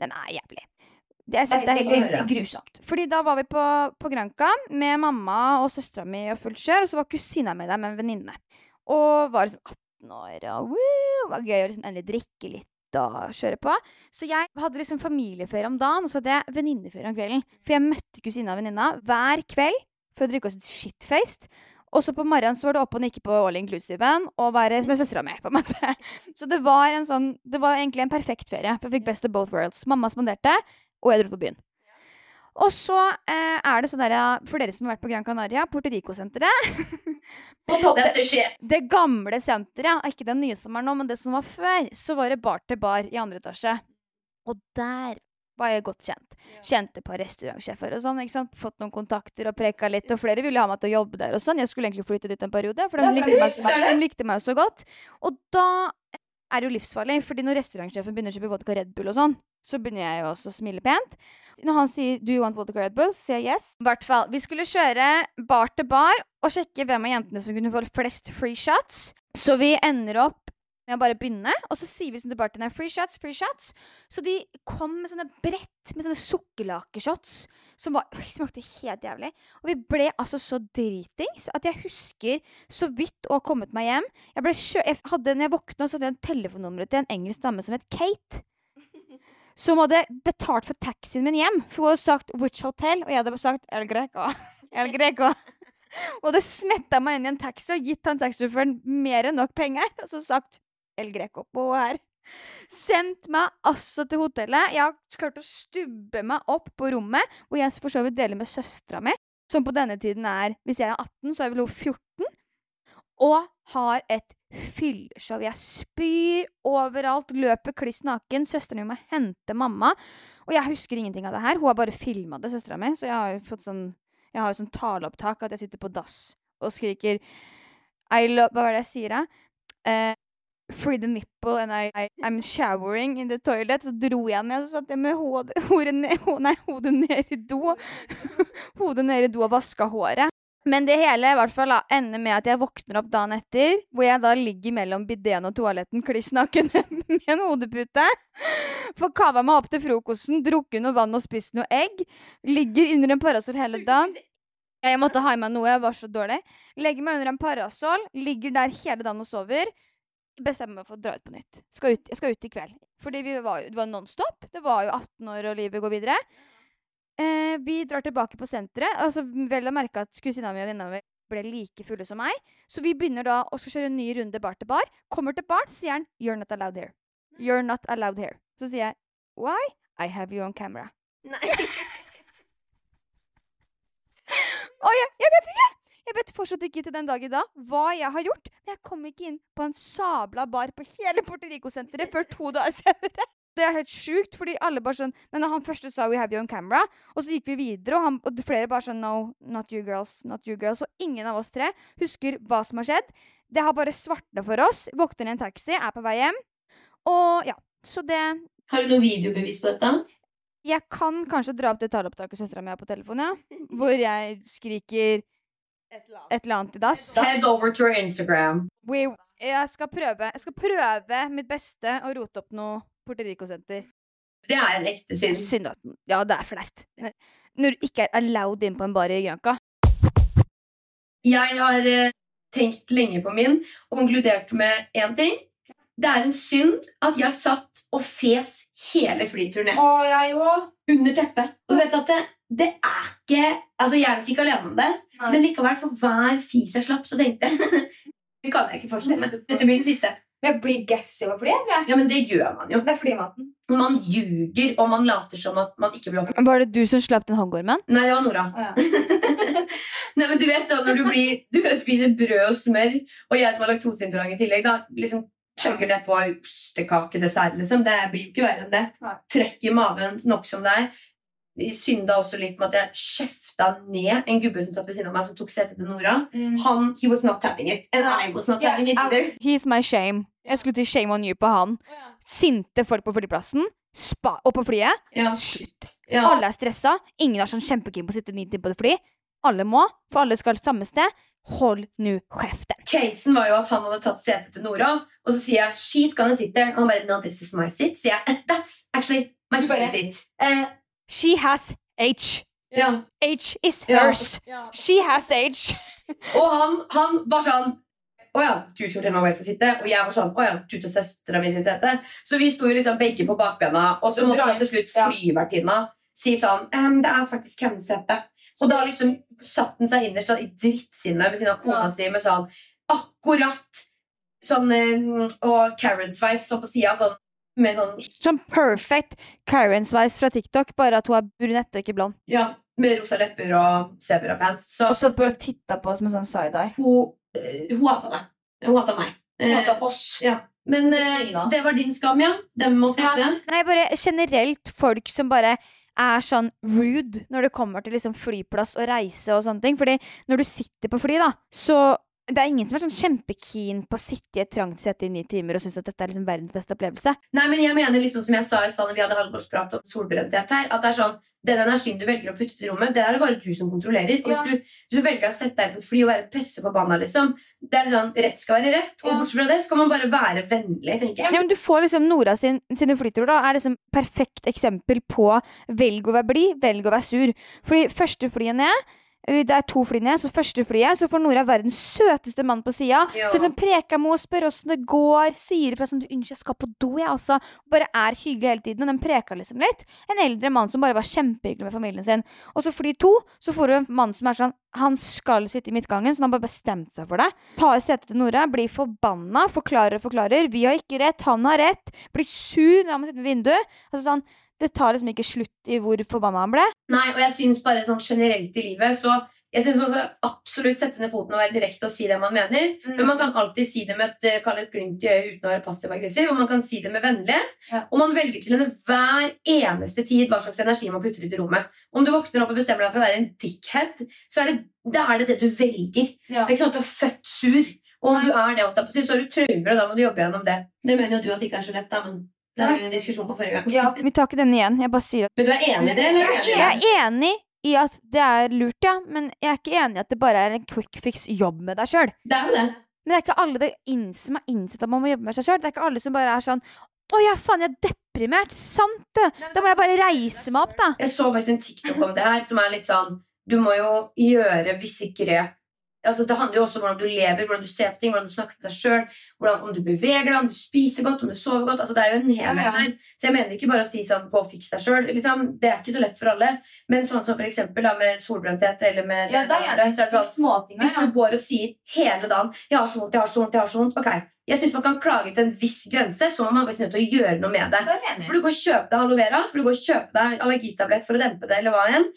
Den er jævlig. Det, jeg syns det er helt grusomt. Fordi da var vi på, på Granca med mamma og søstera mi og fullt kjør, og så var kusina mi der med en venninne. Og var liksom 18 år, og woo, var gøy å liksom endelig drikke litt og kjøre på. Så jeg hadde liksom familieferie om dagen, og så hadde jeg venninneferie om kvelden. For jeg møtte kusina og venninna hver kveld for å drikke oss et shitfaced. Og så på morgenen så var det opp og nikke på all inclusive-en og være med søstera mi. på en måte. Så det var en sånn, det var egentlig en perfekt ferie. For jeg fikk best of both worlds. Mamma spanderte, og jeg dro på byen. Og så eh, er det sånn der, for dere som har vært på Gran Canaria, Puerto Rico-senteret the. Det gamle senteret, ikke den nye som er nå, men det som var før, så var det bar til bar i andre etasje. Og der var jeg godt kjent. Kjente på restaurantsjefer og sånn. ikke sant? Fått noen kontakter og preka litt. Og flere ville ha meg til å jobbe der og sånn. Jeg skulle egentlig flytte dit en periode, for de, likte, meg, husker de likte meg så godt. Og da er det jo livsfarlig, fordi når restaurantsjefen begynner å kjøpe vodka Red Bull og sånn, så begynner jeg jo også å smile pent. Når han sier 'Do you want vodka Red Bull?', så sier jeg yes. I hvert fall. Vi skulle kjøre bar til bar og sjekke hvem av jentene som kunne få flest free shots. Så vi ender opp med å bare begynne, og så sier vi sånn til bartenderen 'free shots', 'free shots'. Så de kom med sånne brett med sånne sukkerlakeshots som var, smakte helt jævlig. Og vi ble altså så dritings at jeg husker så vidt å ha kommet meg hjem. Jeg ble kjø jeg hadde, når jeg våkna, så hadde jeg en telefonnummeret til en engelsk dame som het Kate. Som hadde betalt for taxien min hjem. For hun hadde sagt 'which hotel', og jeg hadde sagt 'El Greco'. El Greco. Og det smetta meg inn i en taxi og gitt han taxisjåføren mer enn nok penger. Og så sagt 'El Greco' på her. Sendt meg altså til hotellet. Jeg har klart å stubbe meg opp på rommet, hvor jeg for så vidt deler med søstera mi, som på denne tiden er Hvis jeg er 18, så er vel hun 14. Og har et fylleshow. Jeg spyr overalt, løper kliss naken. Søsteren min må hente mamma. Og jeg husker ingenting av det her. Hun har bare filma det, søstera mi. Så jeg har jo fått sånn Jeg har jo sånn taleopptak at jeg sitter på dass og skriker I love Hva var det jeg sier, da? Eh, Free the nipple and I, I, I'm showering in the toilet. Så dro jeg ned, og så satt jeg med hodet, ned, nei, hodet ned i do. hodet ned i do og vaska håret. Men det hele i hvert fall ender med at jeg våkner opp dagen etter, hvor jeg da ligger mellom bideen og toaletten kliss naken med en hodepute. Får kava meg opp til frokosten, drukket noe vann og spist noe egg. Ligger under en parasoll hele dagen. Jeg måtte ha i meg noe, jeg var så dårlig. Legger meg under en parasoll, ligger der hele dagen og sover. Bestemmer meg for å dra ut på nytt. Skal ut, jeg skal ut i kveld. Fordi vi var, det var nonstop. Det var jo 18 år, og livet går videre. Eh, vi drar tilbake på senteret. Altså, vel å merke at kusina mi og venninna mi ble like fulle som meg. Så vi begynner da å skal kjøre en ny runde bar til bar. Kommer til bar, sier han 'You're not allowed here'. You're not allowed here. Så sier jeg 'Why? I have you on camera'. Nei. oh, jeg, jeg vet ikke! Jeg vet fortsatt ikke til den dag i dag hva jeg har gjort. Men jeg kom ikke inn på en sabla bar på hele Puerto Rico-senteret før to dager senere. det er helt sjukt, fordi alle bare sånn Nei, han første sa 'we have you on camera', og så gikk vi videre, og, han, og flere bare sånn 'no, not you girls', not you girls. Og ingen av oss tre husker hva som har skjedd. Det har bare svartna for oss. Våkner i en taxi, er på vei hjem. Og ja, så det Har du noe videobevis på dette? Jeg kan kanskje dra opp det taleopptaket søstera mi har på telefonen, ja. Hvor jeg skriker et eller annet i dass. Head over to your Instagram. We, jeg, skal prøve, jeg skal prøve mitt beste å rote opp noe Puerto Rico-senter. Det er en ekte synd. Synd at Ja, det er flaut. Når du ikke er allowed inn på en bar i Granca. Jeg har eh, tenkt lenge på min og konkludert med én ting. Det er en synd at jeg satt og fes hele flyturen ned. Å, jeg òg. Under teppet. Og du vet at det, det er ikke Altså, jeg er nok ikke alene om det, Nei. men likevel, for hver fis jeg slapp, så tenkte jeg Det kan jeg ikke fortsette med. Dette blir den siste. Men jeg blir gassy over det. jeg. Ja, men det gjør man jo. Det er flymaten. Man ljuger, og man later som at man ikke blir oppmerksom. Var det du som slapp den hoggormen? Nei, det var Nora. Å, ja. Nei, men Du vet sånn når du, blir, du spiser brød og smør, og jeg som har laktoseintolerant i tillegg, da liksom chugger det på ostekakedessert, liksom. Det blir jo ikke verre enn det. Trøkk i maven nok som det er. Synda også litt med at jeg kjefta ned en gubbe som satt ved siden av meg, som tok setet til Nora. Mm. Han, he was not tapping it. And I was not yeah, tapping it either. He's my shame. Jeg skulle til shame on you på han. Sinte folk på flyplassen. Spa og på flyet. Yeah. Ja. Alle er stressa. Ingen er sånn kjempekeen på å sitte ni timer på et fly. Alle må, for alle skal samme sted. Hold nå kjeften. Casen var jo at han hadde tatt setet til Nora, og så sier jeg 'she's gonna sit there'. Og han bare 'no, this is my seat'. sier jeg 'that's actually my sister's seat'. Eh, She has H. ja. H is Ja. hers. She has H. Og han, han var sånn Å ja, du skal fortelle meg hvor jeg skal sitte. Og jeg var sånn Å ja, du tar søstera mi sitt sete. Så vi sto liksom begge på bakbena, og så måtte til slutt Ja. flyvertinna si sånn «Ehm, Det er faktisk hennes sete. Så da liksom satt den seg innerst sånn i drittsinne ved siden av kona Ja. si med sånn akkurat sånn Og Karen-sveis sånn på sida, sånn med sånn Sånn perfect Karen-sveis fra TikTok, bare at hun er brunette og ikke blond. Ja, med rosa lepper og sebrapants. Så Og satt bare og titta på oss med sånn side-eye. hun, eh, hun hata det. Hun hata meg. Hun Hata oss. Ja. Men eh, det var din skam, ja. Den må skaffe. Nei, bare generelt folk som bare er sånn rude når det kommer til liksom flyplass og reise og sånne ting. Fordi når du sitter på fly, da, så det er ingen som er sånn kjempekeen på å sitte i et trangt sete i ni timer og synes at dette er liksom verdens beste opplevelse. Nei, men jeg mener liksom som jeg sa i stad når vi hadde halvårsprat om solbrenthet her, at det er sånn den energien du velger å putte ut i rommet, det er det bare du som kontrollerer. Og Ja. hvis, du, hvis du velger å sette deg på et fly og være pisseforbanna, liksom Det er sånn, Rett skal være rett, og Ja. bortsett fra det skal man bare være vennlig, tenker jeg. Ja, men du får liksom Nora sin, sine flyturer, da, er liksom perfekt eksempel på velg å være blid, velg å være sur. Fordi første flyet ned det er to fly ned, så første flyet så får Nora verdens søteste mann på sida. Ja. Så liksom preker med henne, spør åssen det går, sier ifra sånn 'Unnskyld, jeg skal på do', jeg, altså. Bare er hyggelig hele tiden. Og den preka liksom litt. En eldre mann som bare var kjempehyggelig med familien sin. Og så fly to, så får du en mann som er sånn Han skal sitte i midtgangen, så han har bare bestemt seg for det. Tar setet til Nora, blir forbanna, forklarer og forklarer. 'Vi har ikke rett, han har rett'. Blir sur når han må sitte ved vinduet. Altså sånn, Det tar liksom ikke slutt i hvor forbanna han ble. Nei, og jeg syns bare sånn generelt i livet så jeg synes også absolutt sette ned foten og være direkte og si det man mener. Mm. Men man kan alltid si det med et, eh, et glimt i øyet uten å være passiv-aggressiv. Og man kan si det med vennlighet. Ja. Og man velger til enhver eneste tid hva slags energi man putter ut i rommet. Om du våkner opp og bestemmer deg for å være en dickhead, så er det da er det, det du velger. Ja. Det er ikke sånn at du er født sur. Og om du er det, så har du traumer, og da må du jobbe gjennom det. Det mener jo du at det ikke er så lett, da, men det er jo en diskusjon på forrige gang. Ja. Vi tar ikke den igjen. Jeg bare sier at Men du er enig i det, eller? er du Jeg er enig i at det er lurt, ja. Men jeg er ikke enig i at det bare er en quick fix jobb med deg sjøl. Det er jo det. Men det er ikke alle det inn som har innsett at man må jobbe med seg sjøl. Det er ikke alle som bare er sånn Å ja, faen, jeg er deprimert. Sant det. Da må jeg bare reise meg opp, da. Jeg så faktisk en TikTok om det her, som er litt sånn Du må jo gjøre visse grep. Altså, det handler jo også om hvordan du lever, hvordan du ser på ting, hvordan du snakker til deg sjøl, om du beveger deg, om du spiser godt, om du sover godt. Altså, det er jo en helhet her. Så jeg mener ikke bare å si sånn gå og fiks deg sjøl. Liksom, det er ikke så lett for alle. Men sånn som for eksempel da, med solbrenthet eller med Ja, det det, det så er det sånn. Hvis du går og sier hele dagen 'jeg har så vondt, jeg har så vondt', jeg har så vondt, ok, jeg syns man kan klage til en viss grense, så må man faktisk nødt til å gjøre noe med det. Det. For du går og kjøper deg aloe vera, for du går og kjøper deg allergitablett for å dempe det, eller hva igjen.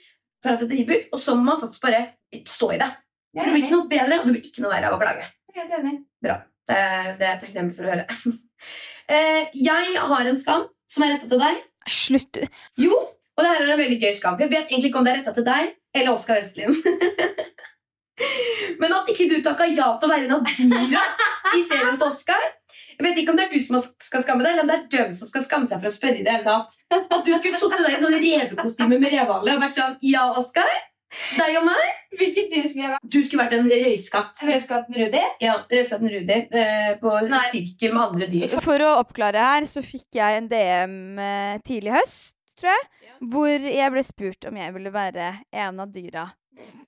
Og så må man faktisk bare stå i det. Det blir ikke noe bedre, og det blir ikke noe verre av å klage. Er helt enig. Det, er- det er jeg takknemlig for å høre. Eh, jeg har en skam som er retta til deg. Slutt. Jo, og det her er en veldig gøy skam. Jeg vet egentlig ikke om det er retta til deg eller Oskar Østlien. Men at ikke du takka ja til å være en av dyra i serien til Oskar Jeg vet ikke om det er du som skal skamme deg, eller om det er dem som skal skamme seg for å spørre i det hele tatt. At du skulle sittet der i sånn revekostyme med revehale og vært sånn Ja, Oskar. Deg og meg. Hvilket dyr skulle jeg vært? Du skulle vært en røyskatt. Røyskatten Rudi? Ja, Røyskatten Rudi eh, på Nei. sirkel med andre dyr. For å oppklare her, så fikk jeg en DM eh, tidlig i høst, tror jeg. Hvor jeg ble spurt om jeg ville være en av dyra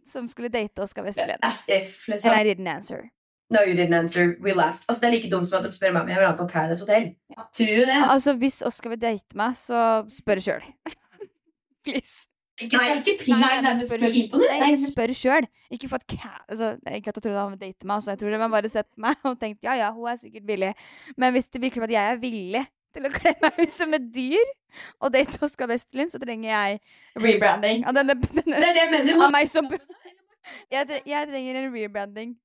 som skulle date Oskar Vestlien. As if, liksom. And I didn't answer. No, you didn't answer. We laughed. Altså, det er like dumt som at de spør meg om jeg vil ha på Paradise Hotel. Tror du det? Altså, hvis Oskar vil date meg, så spør sjøl. Please. Ikke, Nei, ikke pris. Nei, nei, spør spør- om det. Nei, spør sjøl. Ikke for at altså, Ikke at jeg trodde han ville date meg, så jeg tror de har bare sett meg og tenkt ja, ja, hun er sikkert villig. Men hvis det virker som at jeg er villig til å kle meg ut som et dyr og date Oskar Westerlund, så trenger jeg Rebranding. Av, denne, denne, Det er det jeg mener. av meg som jeg, tre, jeg trenger en rebranding.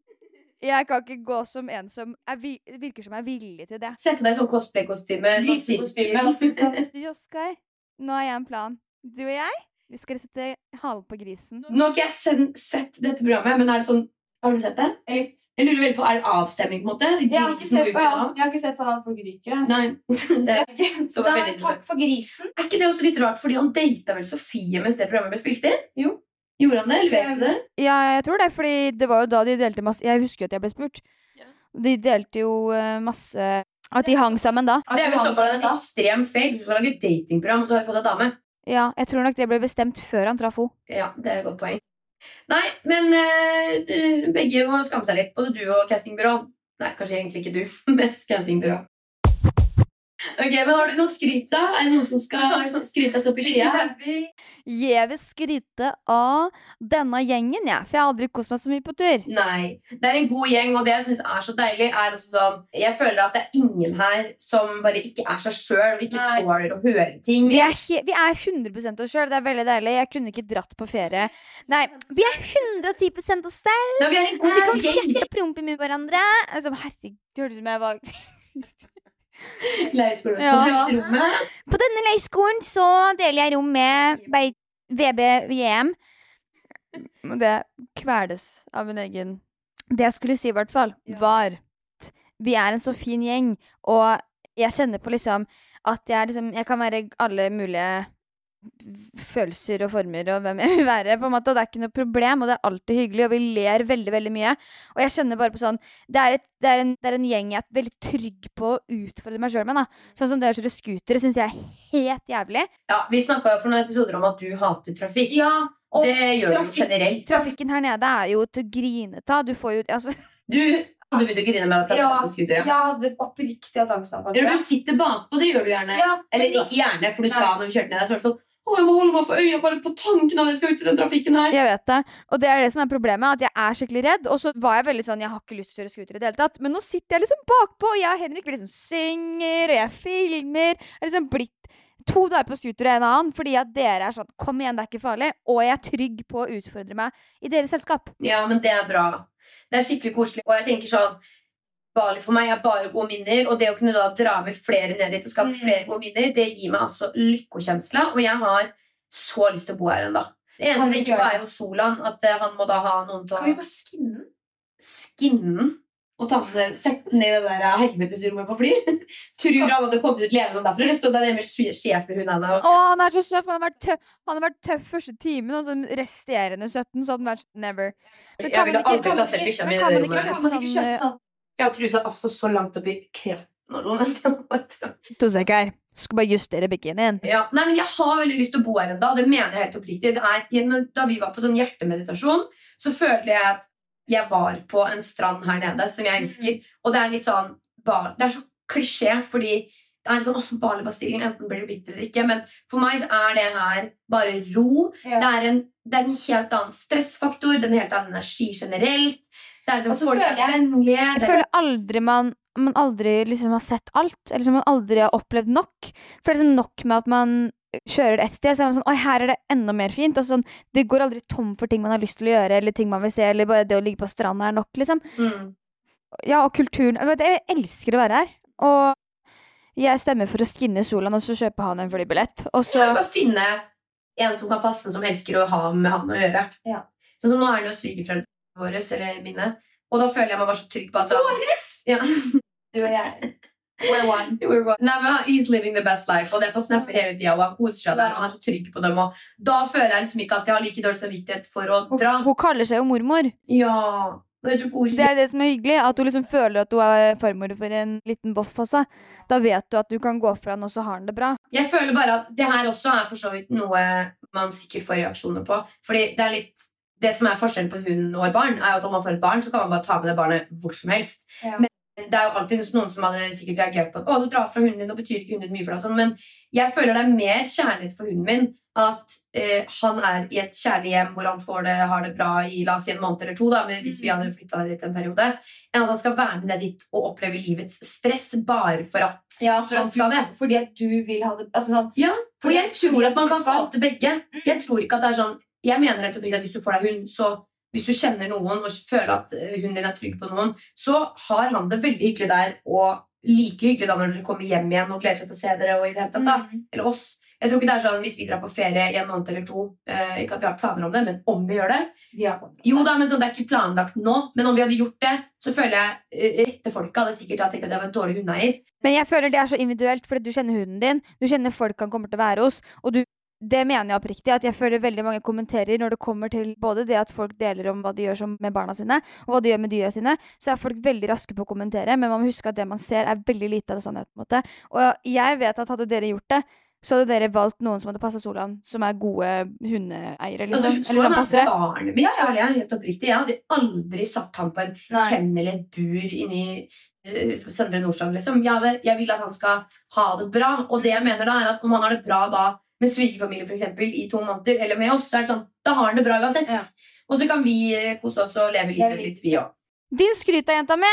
Jeg kan ikke gå som en som er, vi- virker som er villig til det. Sette deg i sånn cosplay-kostyme. Sånn Grisekostyme. Du, Oskar, nå har jeg en plan. Du og jeg, vi skal sette halen på grisen. Nå har ikke jeg sen- sett dette programmet, men er det sånn Har du sett det? Litt. Jeg lurer veldig på, Er det avstemning, på en måte? Jeg har ikke sett, jeg har ikke sett at folk ryker. Nei. Det er, så var Da, veldig interessant. takk for grisen. er ikke det også litt rart, fordi han data vel Sofie mens det programmet ble spilt inn? Jo. Gjorde han det? Eller vet du det? Ja, jeg tror det, fordi det var jo da de delte masse Jeg husker jo at jeg ble spurt. Ja. De delte jo eh, masse At de hang sammen da. Det er jo i så fall en ekstrem fake. Du skal lage datingprogram, og så har jeg fått deg dame. Ja, jeg tror nok det ble bestemt før han traff henne. Ja, det er et godt poeng. Nei, men eh, begge må skamme seg litt. Både du og castingbyrå. Nei, kanskje egentlig ikke du. Mest castingbyrå. Ok, men Har du noe skryt, da? Er det noen som skal skryte seg opp i skia? Jeg vil skryte av denne gjengen, jeg. For jeg har aldri kost meg så mye på tur. Nei. Det er en god gjeng, og det jeg syns er så deilig, er også sånn Jeg føler at det er ingen her som bare ikke er seg sjøl og ikke Nei. tåler å høre ting. Vi er, vi er 100 oss sjøl. Det er veldig deilig. Jeg kunne ikke dratt på ferie. Nei, vi er 110% oss selv. Nei, vi er en Vi kan og prompe med hverandre. Altså, herregud, det hørtes ut som jeg var Leirskole på Ja. På denne leirskolen så deler jeg rom med VBVM. Og Det kveles av en egen Det jeg skulle si, i hvert fall, var at vi er en så fin gjeng, og jeg kjenner på liksom at jeg liksom Jeg kan være alle mulige følelser og former og hvem jeg vil være. på en måte, og Det er ikke noe problem, og det er alltid hyggelig, og vi ler veldig veldig mye. Og jeg kjenner bare på sånn Det er, et, det er, en, det er en gjeng jeg er veldig trygg på å utfordre meg sjøl med. da. Sånn som det å kjøre scooter syns jeg er helt jævlig. Ja, Vi snakka for noen episoder om at du hater trafikk. Ja, og det gjør du generelt. Trafikken her nede er jo til å grine av. Du får jo altså, Du du begynte å grine med at Ja, prate på scooter. jeg Ja. det oppriktig hatt angst. av du sitter bakpå, det gjør du gjerne. Ja, Eller ikke gjerne, for du Nei. sa når vi kjørte ned så var det sånn Å, jeg må holde meg for øya bare på tanken av at jeg skal ut i den trafikken her. Jeg vet det. Og det er det som er problemet. At jeg er skikkelig redd. Og så var jeg veldig sånn Jeg har ikke lyst til å kjøre scooter i det hele tatt. Men nå sitter jeg liksom bakpå, og jeg og Henrik vi liksom synger, og jeg filmer. Jeg har liksom blitt to dager på scooter og en annen fordi at dere er sånn Kom igjen, det er ikke farlig. Og jeg er trygg på å utfordre meg i deres selskap. Ja, men det er bra. Det er skikkelig koselig. Og jeg tenker sånn Bali for meg er bare gode minner, og det å kunne da dra med flere ned dit og skape Mm. flere gode minner, det gir meg altså lykkokjensla, og jeg har så lyst til å bo her ennå. Det eneste vi tenker er jo Solan. At eh, han må da ha noen til å Kan vi bare skinne? skinne og ta med, sette den i det der eh, helvetesrommet på fly. Tror han hadde kommet ut levende derfra? Eller stod han der med hun schæferhundene og Å, han er så søt! Han har vært tøff, han har vært tøff første timen, og så resterende 17 så hadde han vært never. Men kan man ikke- kan man ikke- kan man ikke Kan man ikke kjøpe eh, sånn? Jeg har trusa altså så langt oppi kreften og noe, men det var To sekunder. Skal bare justere bikinien. Ja, nei, men Jeg har veldig lyst til å bo her ennå. Det mener jeg helt oppriktig. Det er, da vi var på sånn hjertemeditasjon, så følte jeg at jeg var på en strand her nede som jeg elsker. Og det er litt sånn Det er så klisjé, fordi det er litt sånn Bali-Bastillen, enten blir det bitter eller ikke. Men for meg så er det her bare ro. Ja. Det, er en, det er en helt annen stressfaktor, det er en helt annen energi generelt. Det er liksom Og Folk er jeg- vennlige. Jeg føler aldri man man aldri liksom har sett alt, eller som man aldri har opplevd nok. For det er liksom nok med at man kjører ett sted, så er man sånn Oi, her er det enda mer fint. Og sånn, det går aldri tom for ting man har lyst til å gjøre, eller ting man vil se, eller bare det å ligge på stranda er nok, liksom. mm. Ja, og kulturen jeg, elsker å være her. Og jeg stemmer for å skinne Solan, og så kjøper han en flybillett. Og Så skal finne en som kan passe, som elsker å ha med han å gjøre. Ja. Sånn som nå er det jo svigerforeldrene våre, eller mine. Og da føler jeg meg bare så trygg på at Våres? ja. Du og jeg. We're one. We're one. Nei, men He's living the best life, og det får snappe hele tida. Og han koser seg der, og han er så trygg på dem. Og da føler jeg liksom ikke at jeg har like dårlig samvittighet for å dra. Hun kaller seg jo mormor. Ja, det er så Det er det som er hyggelig, at hun liksom føler at hun er farmor for en liten boff også. Da vet du at du kan gå fra han, og så har han det bra. Jeg føler bare at det her også er for så vidt noe man sikkert får reaksjoner på. Fordi det er litt det som er forskjellen på hund og et barn, er at om man får et barn, så kan man bare ta med det barnet hvor som helst. Ja. Men det er jo alltid noen som hadde sikkert reagert på at å, du drar fra hunden din, og betyr ikke hunden din mye for deg. Sånn. Men jeg føler det er mer kjærlighet for hunden min at eh, han er i et kjærlig hjem hvor han får det, har det bra i la oss si en måned eller to, da, hvis vi hadde flytta dit en periode, enn at han skal være med deg dit og oppleve livets stress bare for at Ja, for Han at skal det. fordi at du vil ha det altså sånn, Ja, for jeg tror at man kan få til begge. Jeg tror ikke at det er sånn Jeg mener rett og slett at hvis du får deg hund, så hvis du kjenner noen og føler at eh, hunden din er trygg på noen, så har han det veldig hyggelig der, og like hyggelig da når dere kommer hjem igjen og gleder seg til å se dere. og i det hele tatt da. Mm. Eller oss. Jeg tror ikke det er sånn hvis vi drar på ferie i en måned eller to. Eh, ikke at vi har planer om det, men om vi gjør det. Vi har. Jo da, men sånn, Det er ikke planlagt nå, men om vi hadde gjort det, så føler jeg eh, rette folka hadde sikkert da tenkt at jeg var en dårlig hundeeier. Men jeg føler det er så individuelt, fordi du kjenner hunden din, du kjenner folk han kommer til å være hos, og du det mener jeg oppriktig, at jeg føler veldig mange kommenterer når det kommer til både det at folk deler om hva de gjør som med barna sine, og hva de gjør med dyra sine, så er folk veldig raske på å kommentere, men man må huske at det man ser, er veldig lite av det sannheten. på en måte. Og jeg vet at hadde dere gjort det, så hadde dere valgt noen som hadde passa Solan, som er gode hundeeiere, Altså, liksom. Altså, han er det. barnet mitt, føler jeg helt oppriktig. Jeg hadde aldri satt ham på en kennel eller et bur inni uh, Søndre Nordstrand. Liksom. Jeg, hadde, jeg vil at han skal ha det bra. Og det jeg mener da, er at om han har det bra da med svigerfamilie for eksempel, i to måneder, eller med oss, så er det sånn, da har han det bra uansett. Ja. Og så kan vi eh, kose oss og leve livet litt, vi òg. Din skryt av jenta mi!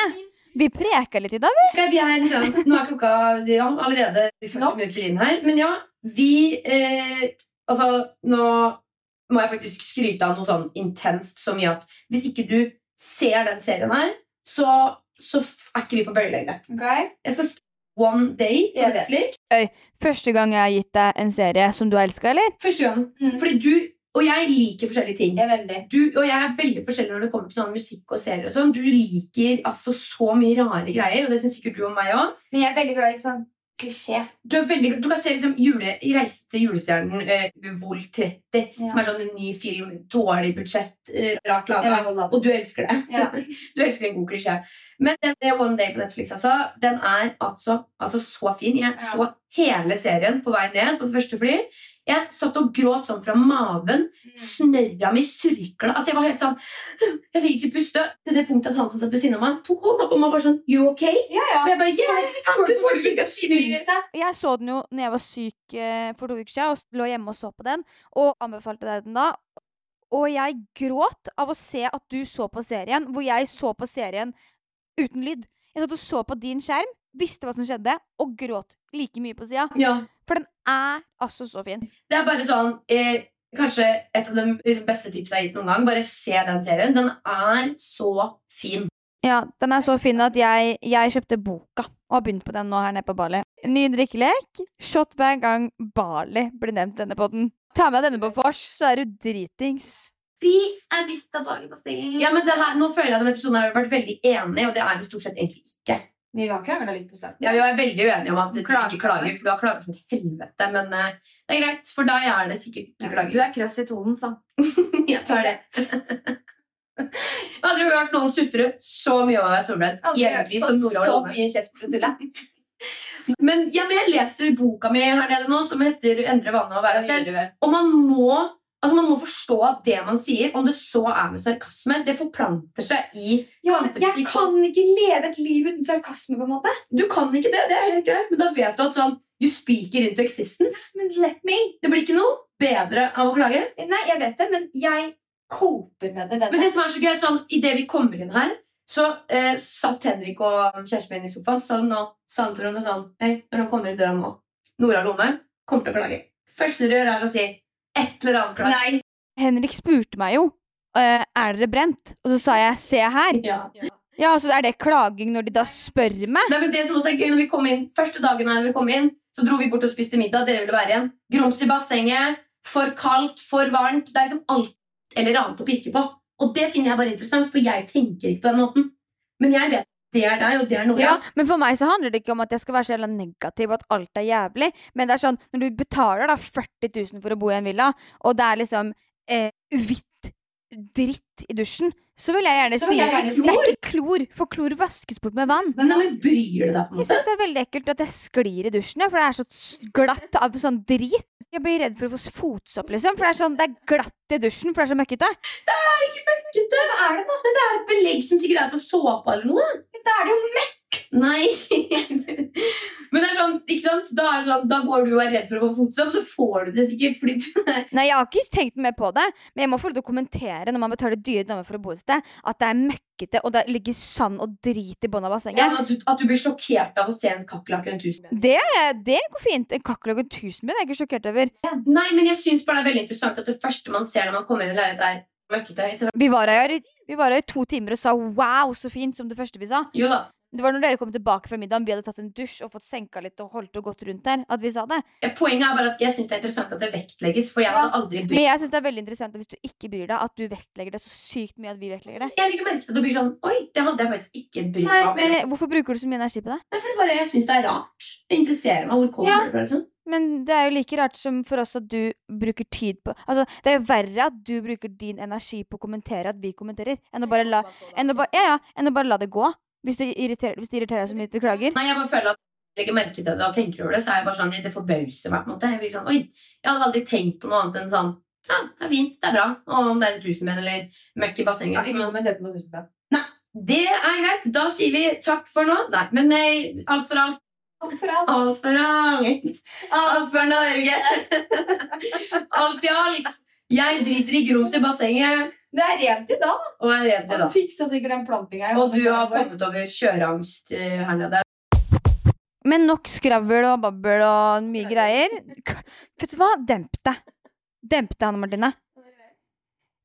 Vi preka litt i dag, vi. Vi er liksom, nå er klokka ja, allerede 40 minutter inn her. Men ja, vi eh, Altså, nå må jeg faktisk skryte av noe sånn intenst så mye at hvis ikke du ser den serien her, så, så er ikke vi på bølgelengde. Okay. Jeg skal One Day på. Netflix. Første gang jeg har gitt deg en serie som du har elska, eller? Første gang. Mm. Fordi du og jeg liker forskjellige ting. Jeg er veldig. Du og jeg er veldig forskjellig når det kommer til sånn musikk og serier. og sånn. Du liker altså så mye rare greier, og det syns sikkert du og meg òg. Men jeg er veldig glad i sånn klisjé. Du, veldig, du kan se liksom jule, Reise til julestjernen, uh, Vol 30, Ja. som er sånn en ny film, dårlig budsjett, uh, rart laga. Ja. Og du elsker det. Ja. Du elsker en god klisjé. Men den One Day på Netflix altså, den er altså, altså så fin. Jeg så hele serien på vei ned på det første fly. Jeg satt og gråt sånn fra maven. Snørra mi surkla. Altså, jeg var helt sånn Jeg fikk ikke puste. Til det punktet at han som satt ved siden av meg, tok hånda på meg og bare sånn You okay? Ja, ja. Og jeg bare yeah. Jeg så den jo når jeg var syk eh, for to uker siden, og lå hjemme og så på den, og anbefalte deg den da. Og jeg gråt av å se at du så på serien, hvor jeg så på serien uten lyd. Jeg satt og så på din skjerm, visste hva som skjedde, og gråt like mye på sida. Ja. For den er altså så fin. Det er bare sånn eh, Kanskje et av de liksom, beste tipsene jeg har gitt noen gang. Bare se den serien. Den er så fin. Ja, den er så fin at jeg, jeg kjøpte boka og har begynt på den nå her nede på Bali. Ny drikkelek. Shot hver gang Bali blir nevnt i denne podden. Ta med deg denne på vors, så er du dritings. Vi er midt av Bali-pastillen. Ja, men her, Nå føler jeg at denne episoden har vært veldig enig, og det er vi stort sett egentlig ikke. Vi har krangla litt på starten. Ja, Vi var veldig uenige om at du Klager. ikke klager, for du har klaget som et helvete. Men uh, det er greit. For deg er det sikkert ikke Du klager. er krass i tonen, sa Jeg tar det. Jeg har aldri hørt noen sutre så mye over å være solbrent. Egentlig som Nora så mye kjeft for å tulle. Men, ja, men jeg leser boka mi her nede nå, som heter 'Endre vannet og være selv'. Og man må, altså man må forstå at det man sier, om det så er med sarkasme, det forplanter seg i Ja, jeg kan ikke leve et liv uten sarkasme, på en måte. Du kan ikke det, det er helt greit, men da vet du at sånn You speaker into existence. Men let me. Det blir ikke noe bedre av å klage. Nei, jeg vet det, men jeg coper med det. Vet Men det som er så gøy, sånn, idet vi kommer inn her, så eh, satt Henrik og kjæresten min i sofaen sånn, nå sa til henne sånn Hei, når han kommer inn døra nå, Nora Lone kommer til å klage. Første du gjør, er å si et eller annet klage. Nei. Henrik spurte meg jo eh, er dere brent, og så sa jeg se her. Ja. Ja, så er det klaging når de da spør meg? Nei, men det som også er gøy, når vi kom inn, Første dagen her vi kom inn, så dro vi bort og spiste middag. Dere ville være igjen. Grums i bassenget. For kaldt, for varmt. Det er liksom alt eller annet å pirke på. Og det finner jeg bare interessant, for jeg tenker ikke på den måten. Men jeg vet det er deg, og det er Nora. Ja, men for meg så handler det ikke om at jeg skal være så jævla negativ og at alt er jævlig. Men det er sånn, når du betaler da 40 000 for å bo i en villa, og det er liksom eh, hvitt dritt i dusjen, så vil jeg gjerne Så si jeg gjerne Det er ikke klor, for klor vaskes bort med vann. Men, nei, men bryr du deg på en Jeg måte? syns det er veldig ekkelt at jeg sklir i dusjen, for det er så glatt av sånn drit. Jeg blir redd for å få fotsopp, liksom, for det er sånn, det er glatt i dusjen, for det er så møkkete. Det er ikke møkkete! Hva er det da? Det er et belegg som sikkert er for såpe eller noe. Da er det jo møkk! Nei. men det er sånn, ikke sant? Da, er det sånn, da går du og er redd for å få fotsopp, så får du det sikkert fordi du Nei, jeg har ikke tenkt mer på det, men jeg må få lov til å kommentere når man betaler dyre dommer for å bo et sted, at det er møkkete, og det ligger sand og drit i bunnen av ja, bassenget. at, du, at du blir sjokkert av å se en kakerlakk eller en tusenbjørn. Det, det går fint. En kakerlakk og en tusenbjørn er jeg ikke sjokkert over. Nei, men jeg syns bare det er veldig interessant at det første man ser når man kommer inn i leiligheten, er møkkete. Vi var her, i- vi var her i to timer og sa 'wow, så fint', som det første vi sa. Jo da. Det var når dere kom tilbake fra middagen, vi hadde tatt en dusj og fått senka litt og holdt og gått rundt der, at vi sa det. Poenget er bare at jeg syns det er interessant at det vektlegges, for jeg hadde aldri Men jeg syns det er veldig interessant at hvis du ikke bryr deg, at du vektlegger det så sykt mye at vi vektlegger det. Jeg legger merke til at du blir sånn Oi, det hadde jeg faktisk ikke brydd meg om. men Hvorfor bruker du så mye energi på det? Nei, for det bare, jeg syns det er rart. Det interesserer meg. Hvor kommer Ja. det fra? Liksom? Men det er jo like rart som for oss at du bruker tid på Altså, det er jo verre at du bruker din energi på å kommentere at vi kommenterer, enn å bare la, enn å ba, ja, ja, enn å bare la det gå. Hvis det irriterer, hvis det irriterer deg så mye at du klager. Nei, jeg bare føler at legger merke til det og tenker over det, så er jeg bare sånn, det forbauser meg. på en måte. Jeg blir sånn, oi, jeg hadde aldri tenkt på noe annet enn sånn Ja, det er fint, det er bra. Og om det er en tusenbenn eller møkk i bassenget. ja, tusenben. Det er greit. Da sier vi takk for nå. Nei, men nei, alt for alt. Alt for alt. Alt for alt. Alt for Norge. alt i alt. Jeg driter i grums i bassenget Det er rent i dag. og er rent i Han dag. fiksa sikkert den plampinga. Og du har kommet over kjøreangst eh, her nede. Men nok skravl og babbel og mye greier. K- Vet du hva? Demp deg. Demp deg, Hanne Martine.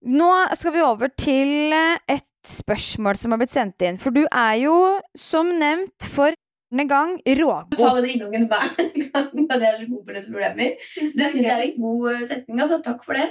Nå skal vi over til eh, et spørsmål som har blitt sendt inn. For du er jo, som nevnt, for en gang Du rågod. tar den inngangen hver gang. og Det er så god på å løse problemer. Det syns jeg er en god eh, setning. Altså. Takk for det.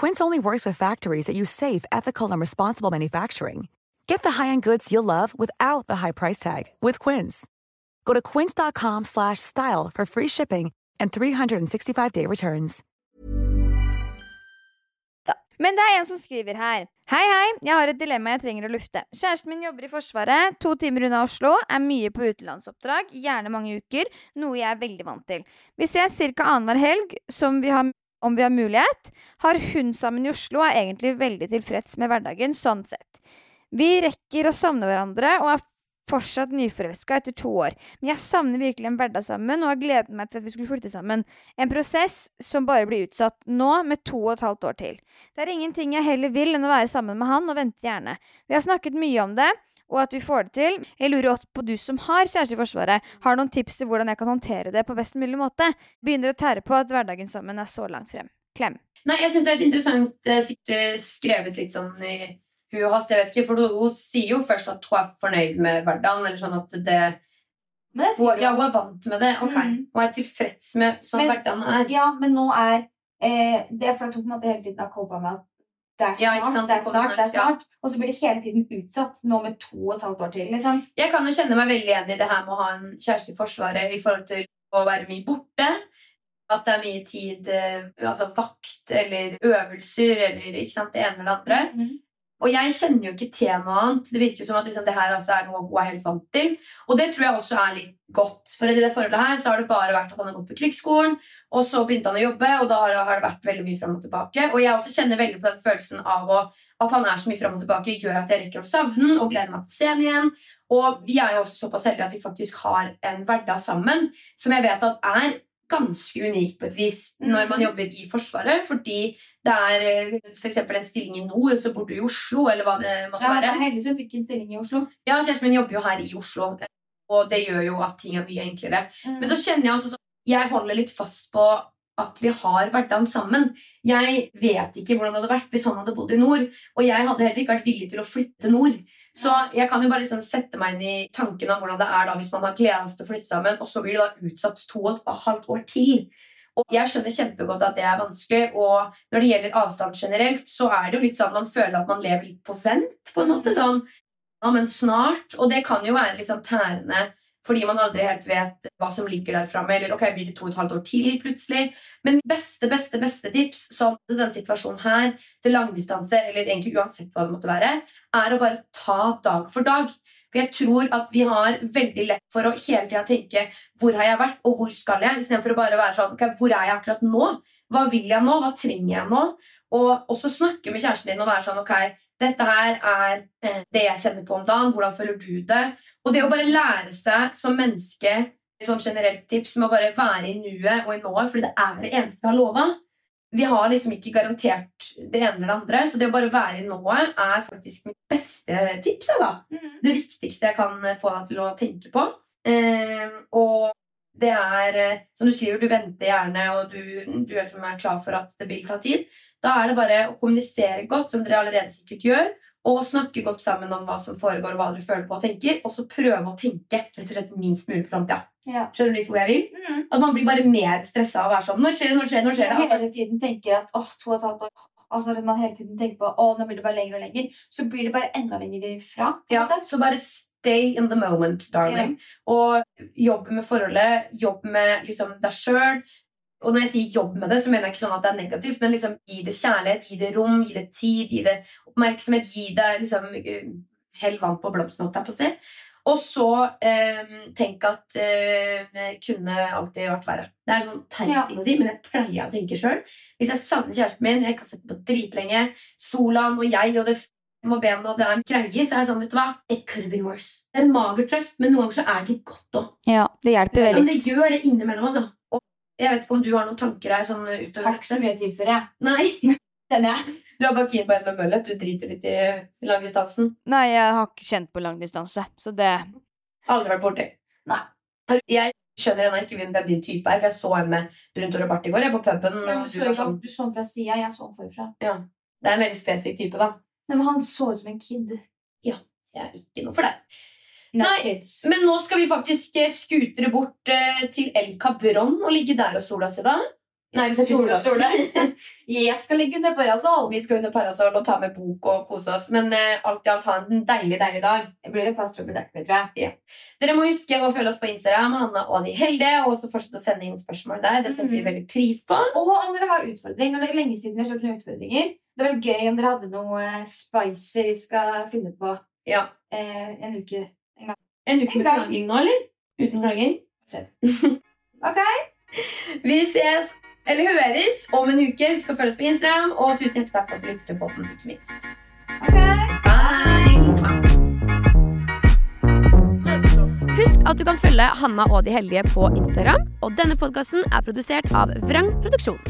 Quince only works with factories that use safe, ethical, and responsible manufacturing. Get the high-end goods you'll love without the high price tag with Quince. Go to quince.com slash style for free shipping and 365-day returns. Men det er en som skriver her. Hei, hei, jeg har et dilemma jeg trenger å lufte. Kjæresten min jobber i Forsvaret, to timer unna Oslo, er mye på utenlandsoppdrag, gjerne mange uker, noe jeg er veldig vant til. Vi ses ca. annenhver helg, som vi har, om vi har mulighet. Har hun sammen i Oslo, og er egentlig veldig tilfreds med hverdagen, sånn sett. Vi rekker å savne hverandre, og er fortsatt nyforelska etter to år. Men jeg savner virkelig en hverdag sammen, og har gledet meg til at vi skulle flytte sammen. En prosess som bare blir utsatt nå, med to og et halvt år til. Det er ingenting jeg heller vil enn å være sammen med han, og vente gjerne. Vi har snakket mye om det, og at vi får det til. Jeg lurer også på du som har kjæreste i Forsvaret, har noen tips til hvordan jeg kan håndtere det på best mulig måte? Begynner å tære på at hverdagen sammen er så langt frem. Klem. Nei, jeg syns det er interessant eh, sikkert skrevet litt sånn i hu og hast. Jeg vet ikke, for hun sier jo først at hun er fornøyd med hverdagen. Eller sånn at det Men det hun, Ja, hun. er vant med det. Ok. Mm. Hun er tilfreds med sånn hverdagen er. Ja, men nå er eh, Det er for at hun på en måte hele tiden har copa med at det er snart, Ja, det er snart, det er snart, Ja. Og så blir det hele tiden utsatt, nå med to og et halvt år til. Liksom. Jeg kan jo kjenne meg veldig igjen i det her med å ha en kjæreste i Forsvaret i forhold til å være mye borte. At det er mye tid, eh, altså vakt eller øvelser eller ikke sant, det ene eller det andre. Mhm. Og jeg kjenner jo ikke til noe annet. Det virker som at liksom, det her altså er noe hun er helt vant til. Og det tror jeg også er litt godt. For i det forholdet her så har det bare vært at han har gått på krigsskolen, og så begynte han å jobbe, og da har det, vært veldig mye fram og tilbake. Og jeg også kjenner veldig på den følelsen av å, at han er så mye fram og tilbake, gjør at jeg rekker å savne ham og gleder meg til å se ham igjen. Og vi er jo også såpass heldige at vi faktisk har en hverdag sammen som jeg vet at er ganske unikt på et vis når man jobber i Forsvaret, fordi det er f.eks. for eksempel en stilling i nord, så bor du i Oslo, eller hva det måtte Ja, være. heldig som fikk en stilling i Oslo. Ja, Kjæresten min jobber jo her i Oslo, og det gjør jo at ting er mye enklere. Men så kjenner jeg også sånn Jeg holder litt fast på at vi har hverdagen sammen. Jeg vet ikke hvordan det hadde vært hvis han hadde bodd i nord. Og jeg hadde heller ikke vært villig til å flytte nord. Så jeg kan jo bare liksom sette meg inn i tanken av hvordan det er da hvis man har gleda seg til å flytte sammen, og så blir det da utsatt to og et halvt år til. Og jeg skjønner kjempegodt at det er vanskelig, og når det gjelder avstand generelt, så er det jo litt sånn at man føler at man lever litt på vent, på en måte. Sånn ja, men snart. Og det kan jo være litt sånn tærende fordi man aldri helt vet hva som ligger der framme. Eller ok, blir det to og et halvt år til plutselig? Men beste, beste, beste tips som til denne situasjonen her, til langdistanse, eller egentlig uansett hva det måtte være, er å bare ta dag for dag. For jeg tror at vi har veldig lett for å hele tida tenke 'hvor har jeg vært', og 'hvor skal jeg'? Istedenfor å bare være sånn ok, 'hvor er jeg akkurat nå'? Hva vil jeg nå? Hva trenger jeg nå? Og også snakke med kjæresten din og være sånn ok, dette her er eh, det jeg kjenner på om dagen. Hvordan føler du det? Og det å bare lære seg som menneske sånn generelt tips med å bare være i nuet og i nået, fordi det er det eneste vi har lova. Vi har liksom ikke garantert det ene eller det andre, så det å bare være i nået er faktisk mitt beste tips. da. Mm. Det viktigste jeg kan eh, få deg til å tenke på. Eh, og det er, eh, som du sier, du venter gjerne, og du, du er liksom er klar for at det vil ta tid. Da er det bare å kommunisere godt, som dere allerede sikkert gjør, og snakke godt sammen om hva som foregår, og hva dere føler på og tenker, og så prøve å tenke rett og slett minst mulig på framtida. Ja. Skjønner du litt hvor jeg vil? Mm. At man blir bare mer stressa av å være sånn Når skjer det, når skjer det? når skjer det? Altså, hele tiden tenker at åh, to og et halvt år Altså at man hele tiden tenker på åh, nå blir det bare lenger og lenger. Så blir det bare enda lenger ifra. ja, så bare stay in the moment, darling. Og jobb med forholdet, jobb med liksom, deg sjøl. Og når jeg sier jobb med det, så mener jeg ikke sånn at det er negativt, men liksom gi det kjærlighet, gi det rom, gi det tid, gi det oppmerksomhet, gi det liksom eh, Hell vann på blomsten, holdt jeg på å si. Og så eh, tenk at eh, det kunne alltid vært verre. Det er en sånn teit Ja. ting å si, men jeg pleier å tenke sjøl. Hvis jeg savner kjæresten min, jeg ikke har sett den på dritlenge, Solan og jeg og det og ben og det er greier, så er jeg sånn, vet du hva It could have been worse. Det er en mager trøst, men noen ganger så er det godt òg. Ja, det hjelper Ja, veldig. men det gjør det innimellom, altså. Jeg vet ikke om du har noen tanker her sånn utover Har ikke så mye tid for det. Nei. Kjenner jeg. Du er bare keen på en med møllet. Du driter litt i langdistansen. Nei, jeg har ikke kjent på langdistanse, så det Aldri vært borti. Nei. Jeg skjønner ennå ikke hvem din type er, for jeg så henne med Brunt hår og bart i går. Jeg på puben. ja, du, så sånn. du så henne fra sida, jeg så henne forfra. Ja. Det er en veldig spesifikk type, da. Nei, men han så ut som en kid. Ja. Jeg er ikke noe for det. Nei. Men nå skal vi faktisk skutre skutere bort uh, til El Cabron og ligge der og sola oss i dag. Nei, sole oss. Jeg skal ligge under parasoll. Vi skal under parasoll og ta med bok og kose oss. Men uh, alt i alt ha en deilig, deilig dag. Det blir en deg, tror jeg. Dere må huske å følge oss på Instagram, Hanna og de heldige, og også fortsette å sende inn spørsmål der. Det setter vi Mhm. veldig pris på. Og om dere har utfordringer. det er lenge siden vi har kjørt noen utfordringer, det var gøy om dere hadde noe eh, spicy vi skal finne på Ja. eh, en uke. En uke En med klaging nå, eller? Uten klaging? Ok? Vi ses, eller høres, om en uke. Husk å følge oss på Instagram, og tusen hjertelig takk for at du lytter til båten, ikke minst. Ok. Bye! Husk at du kan følge Hanna og de heldige på Instagram. Og denne podkasten er produsert av Vrang Produksjon.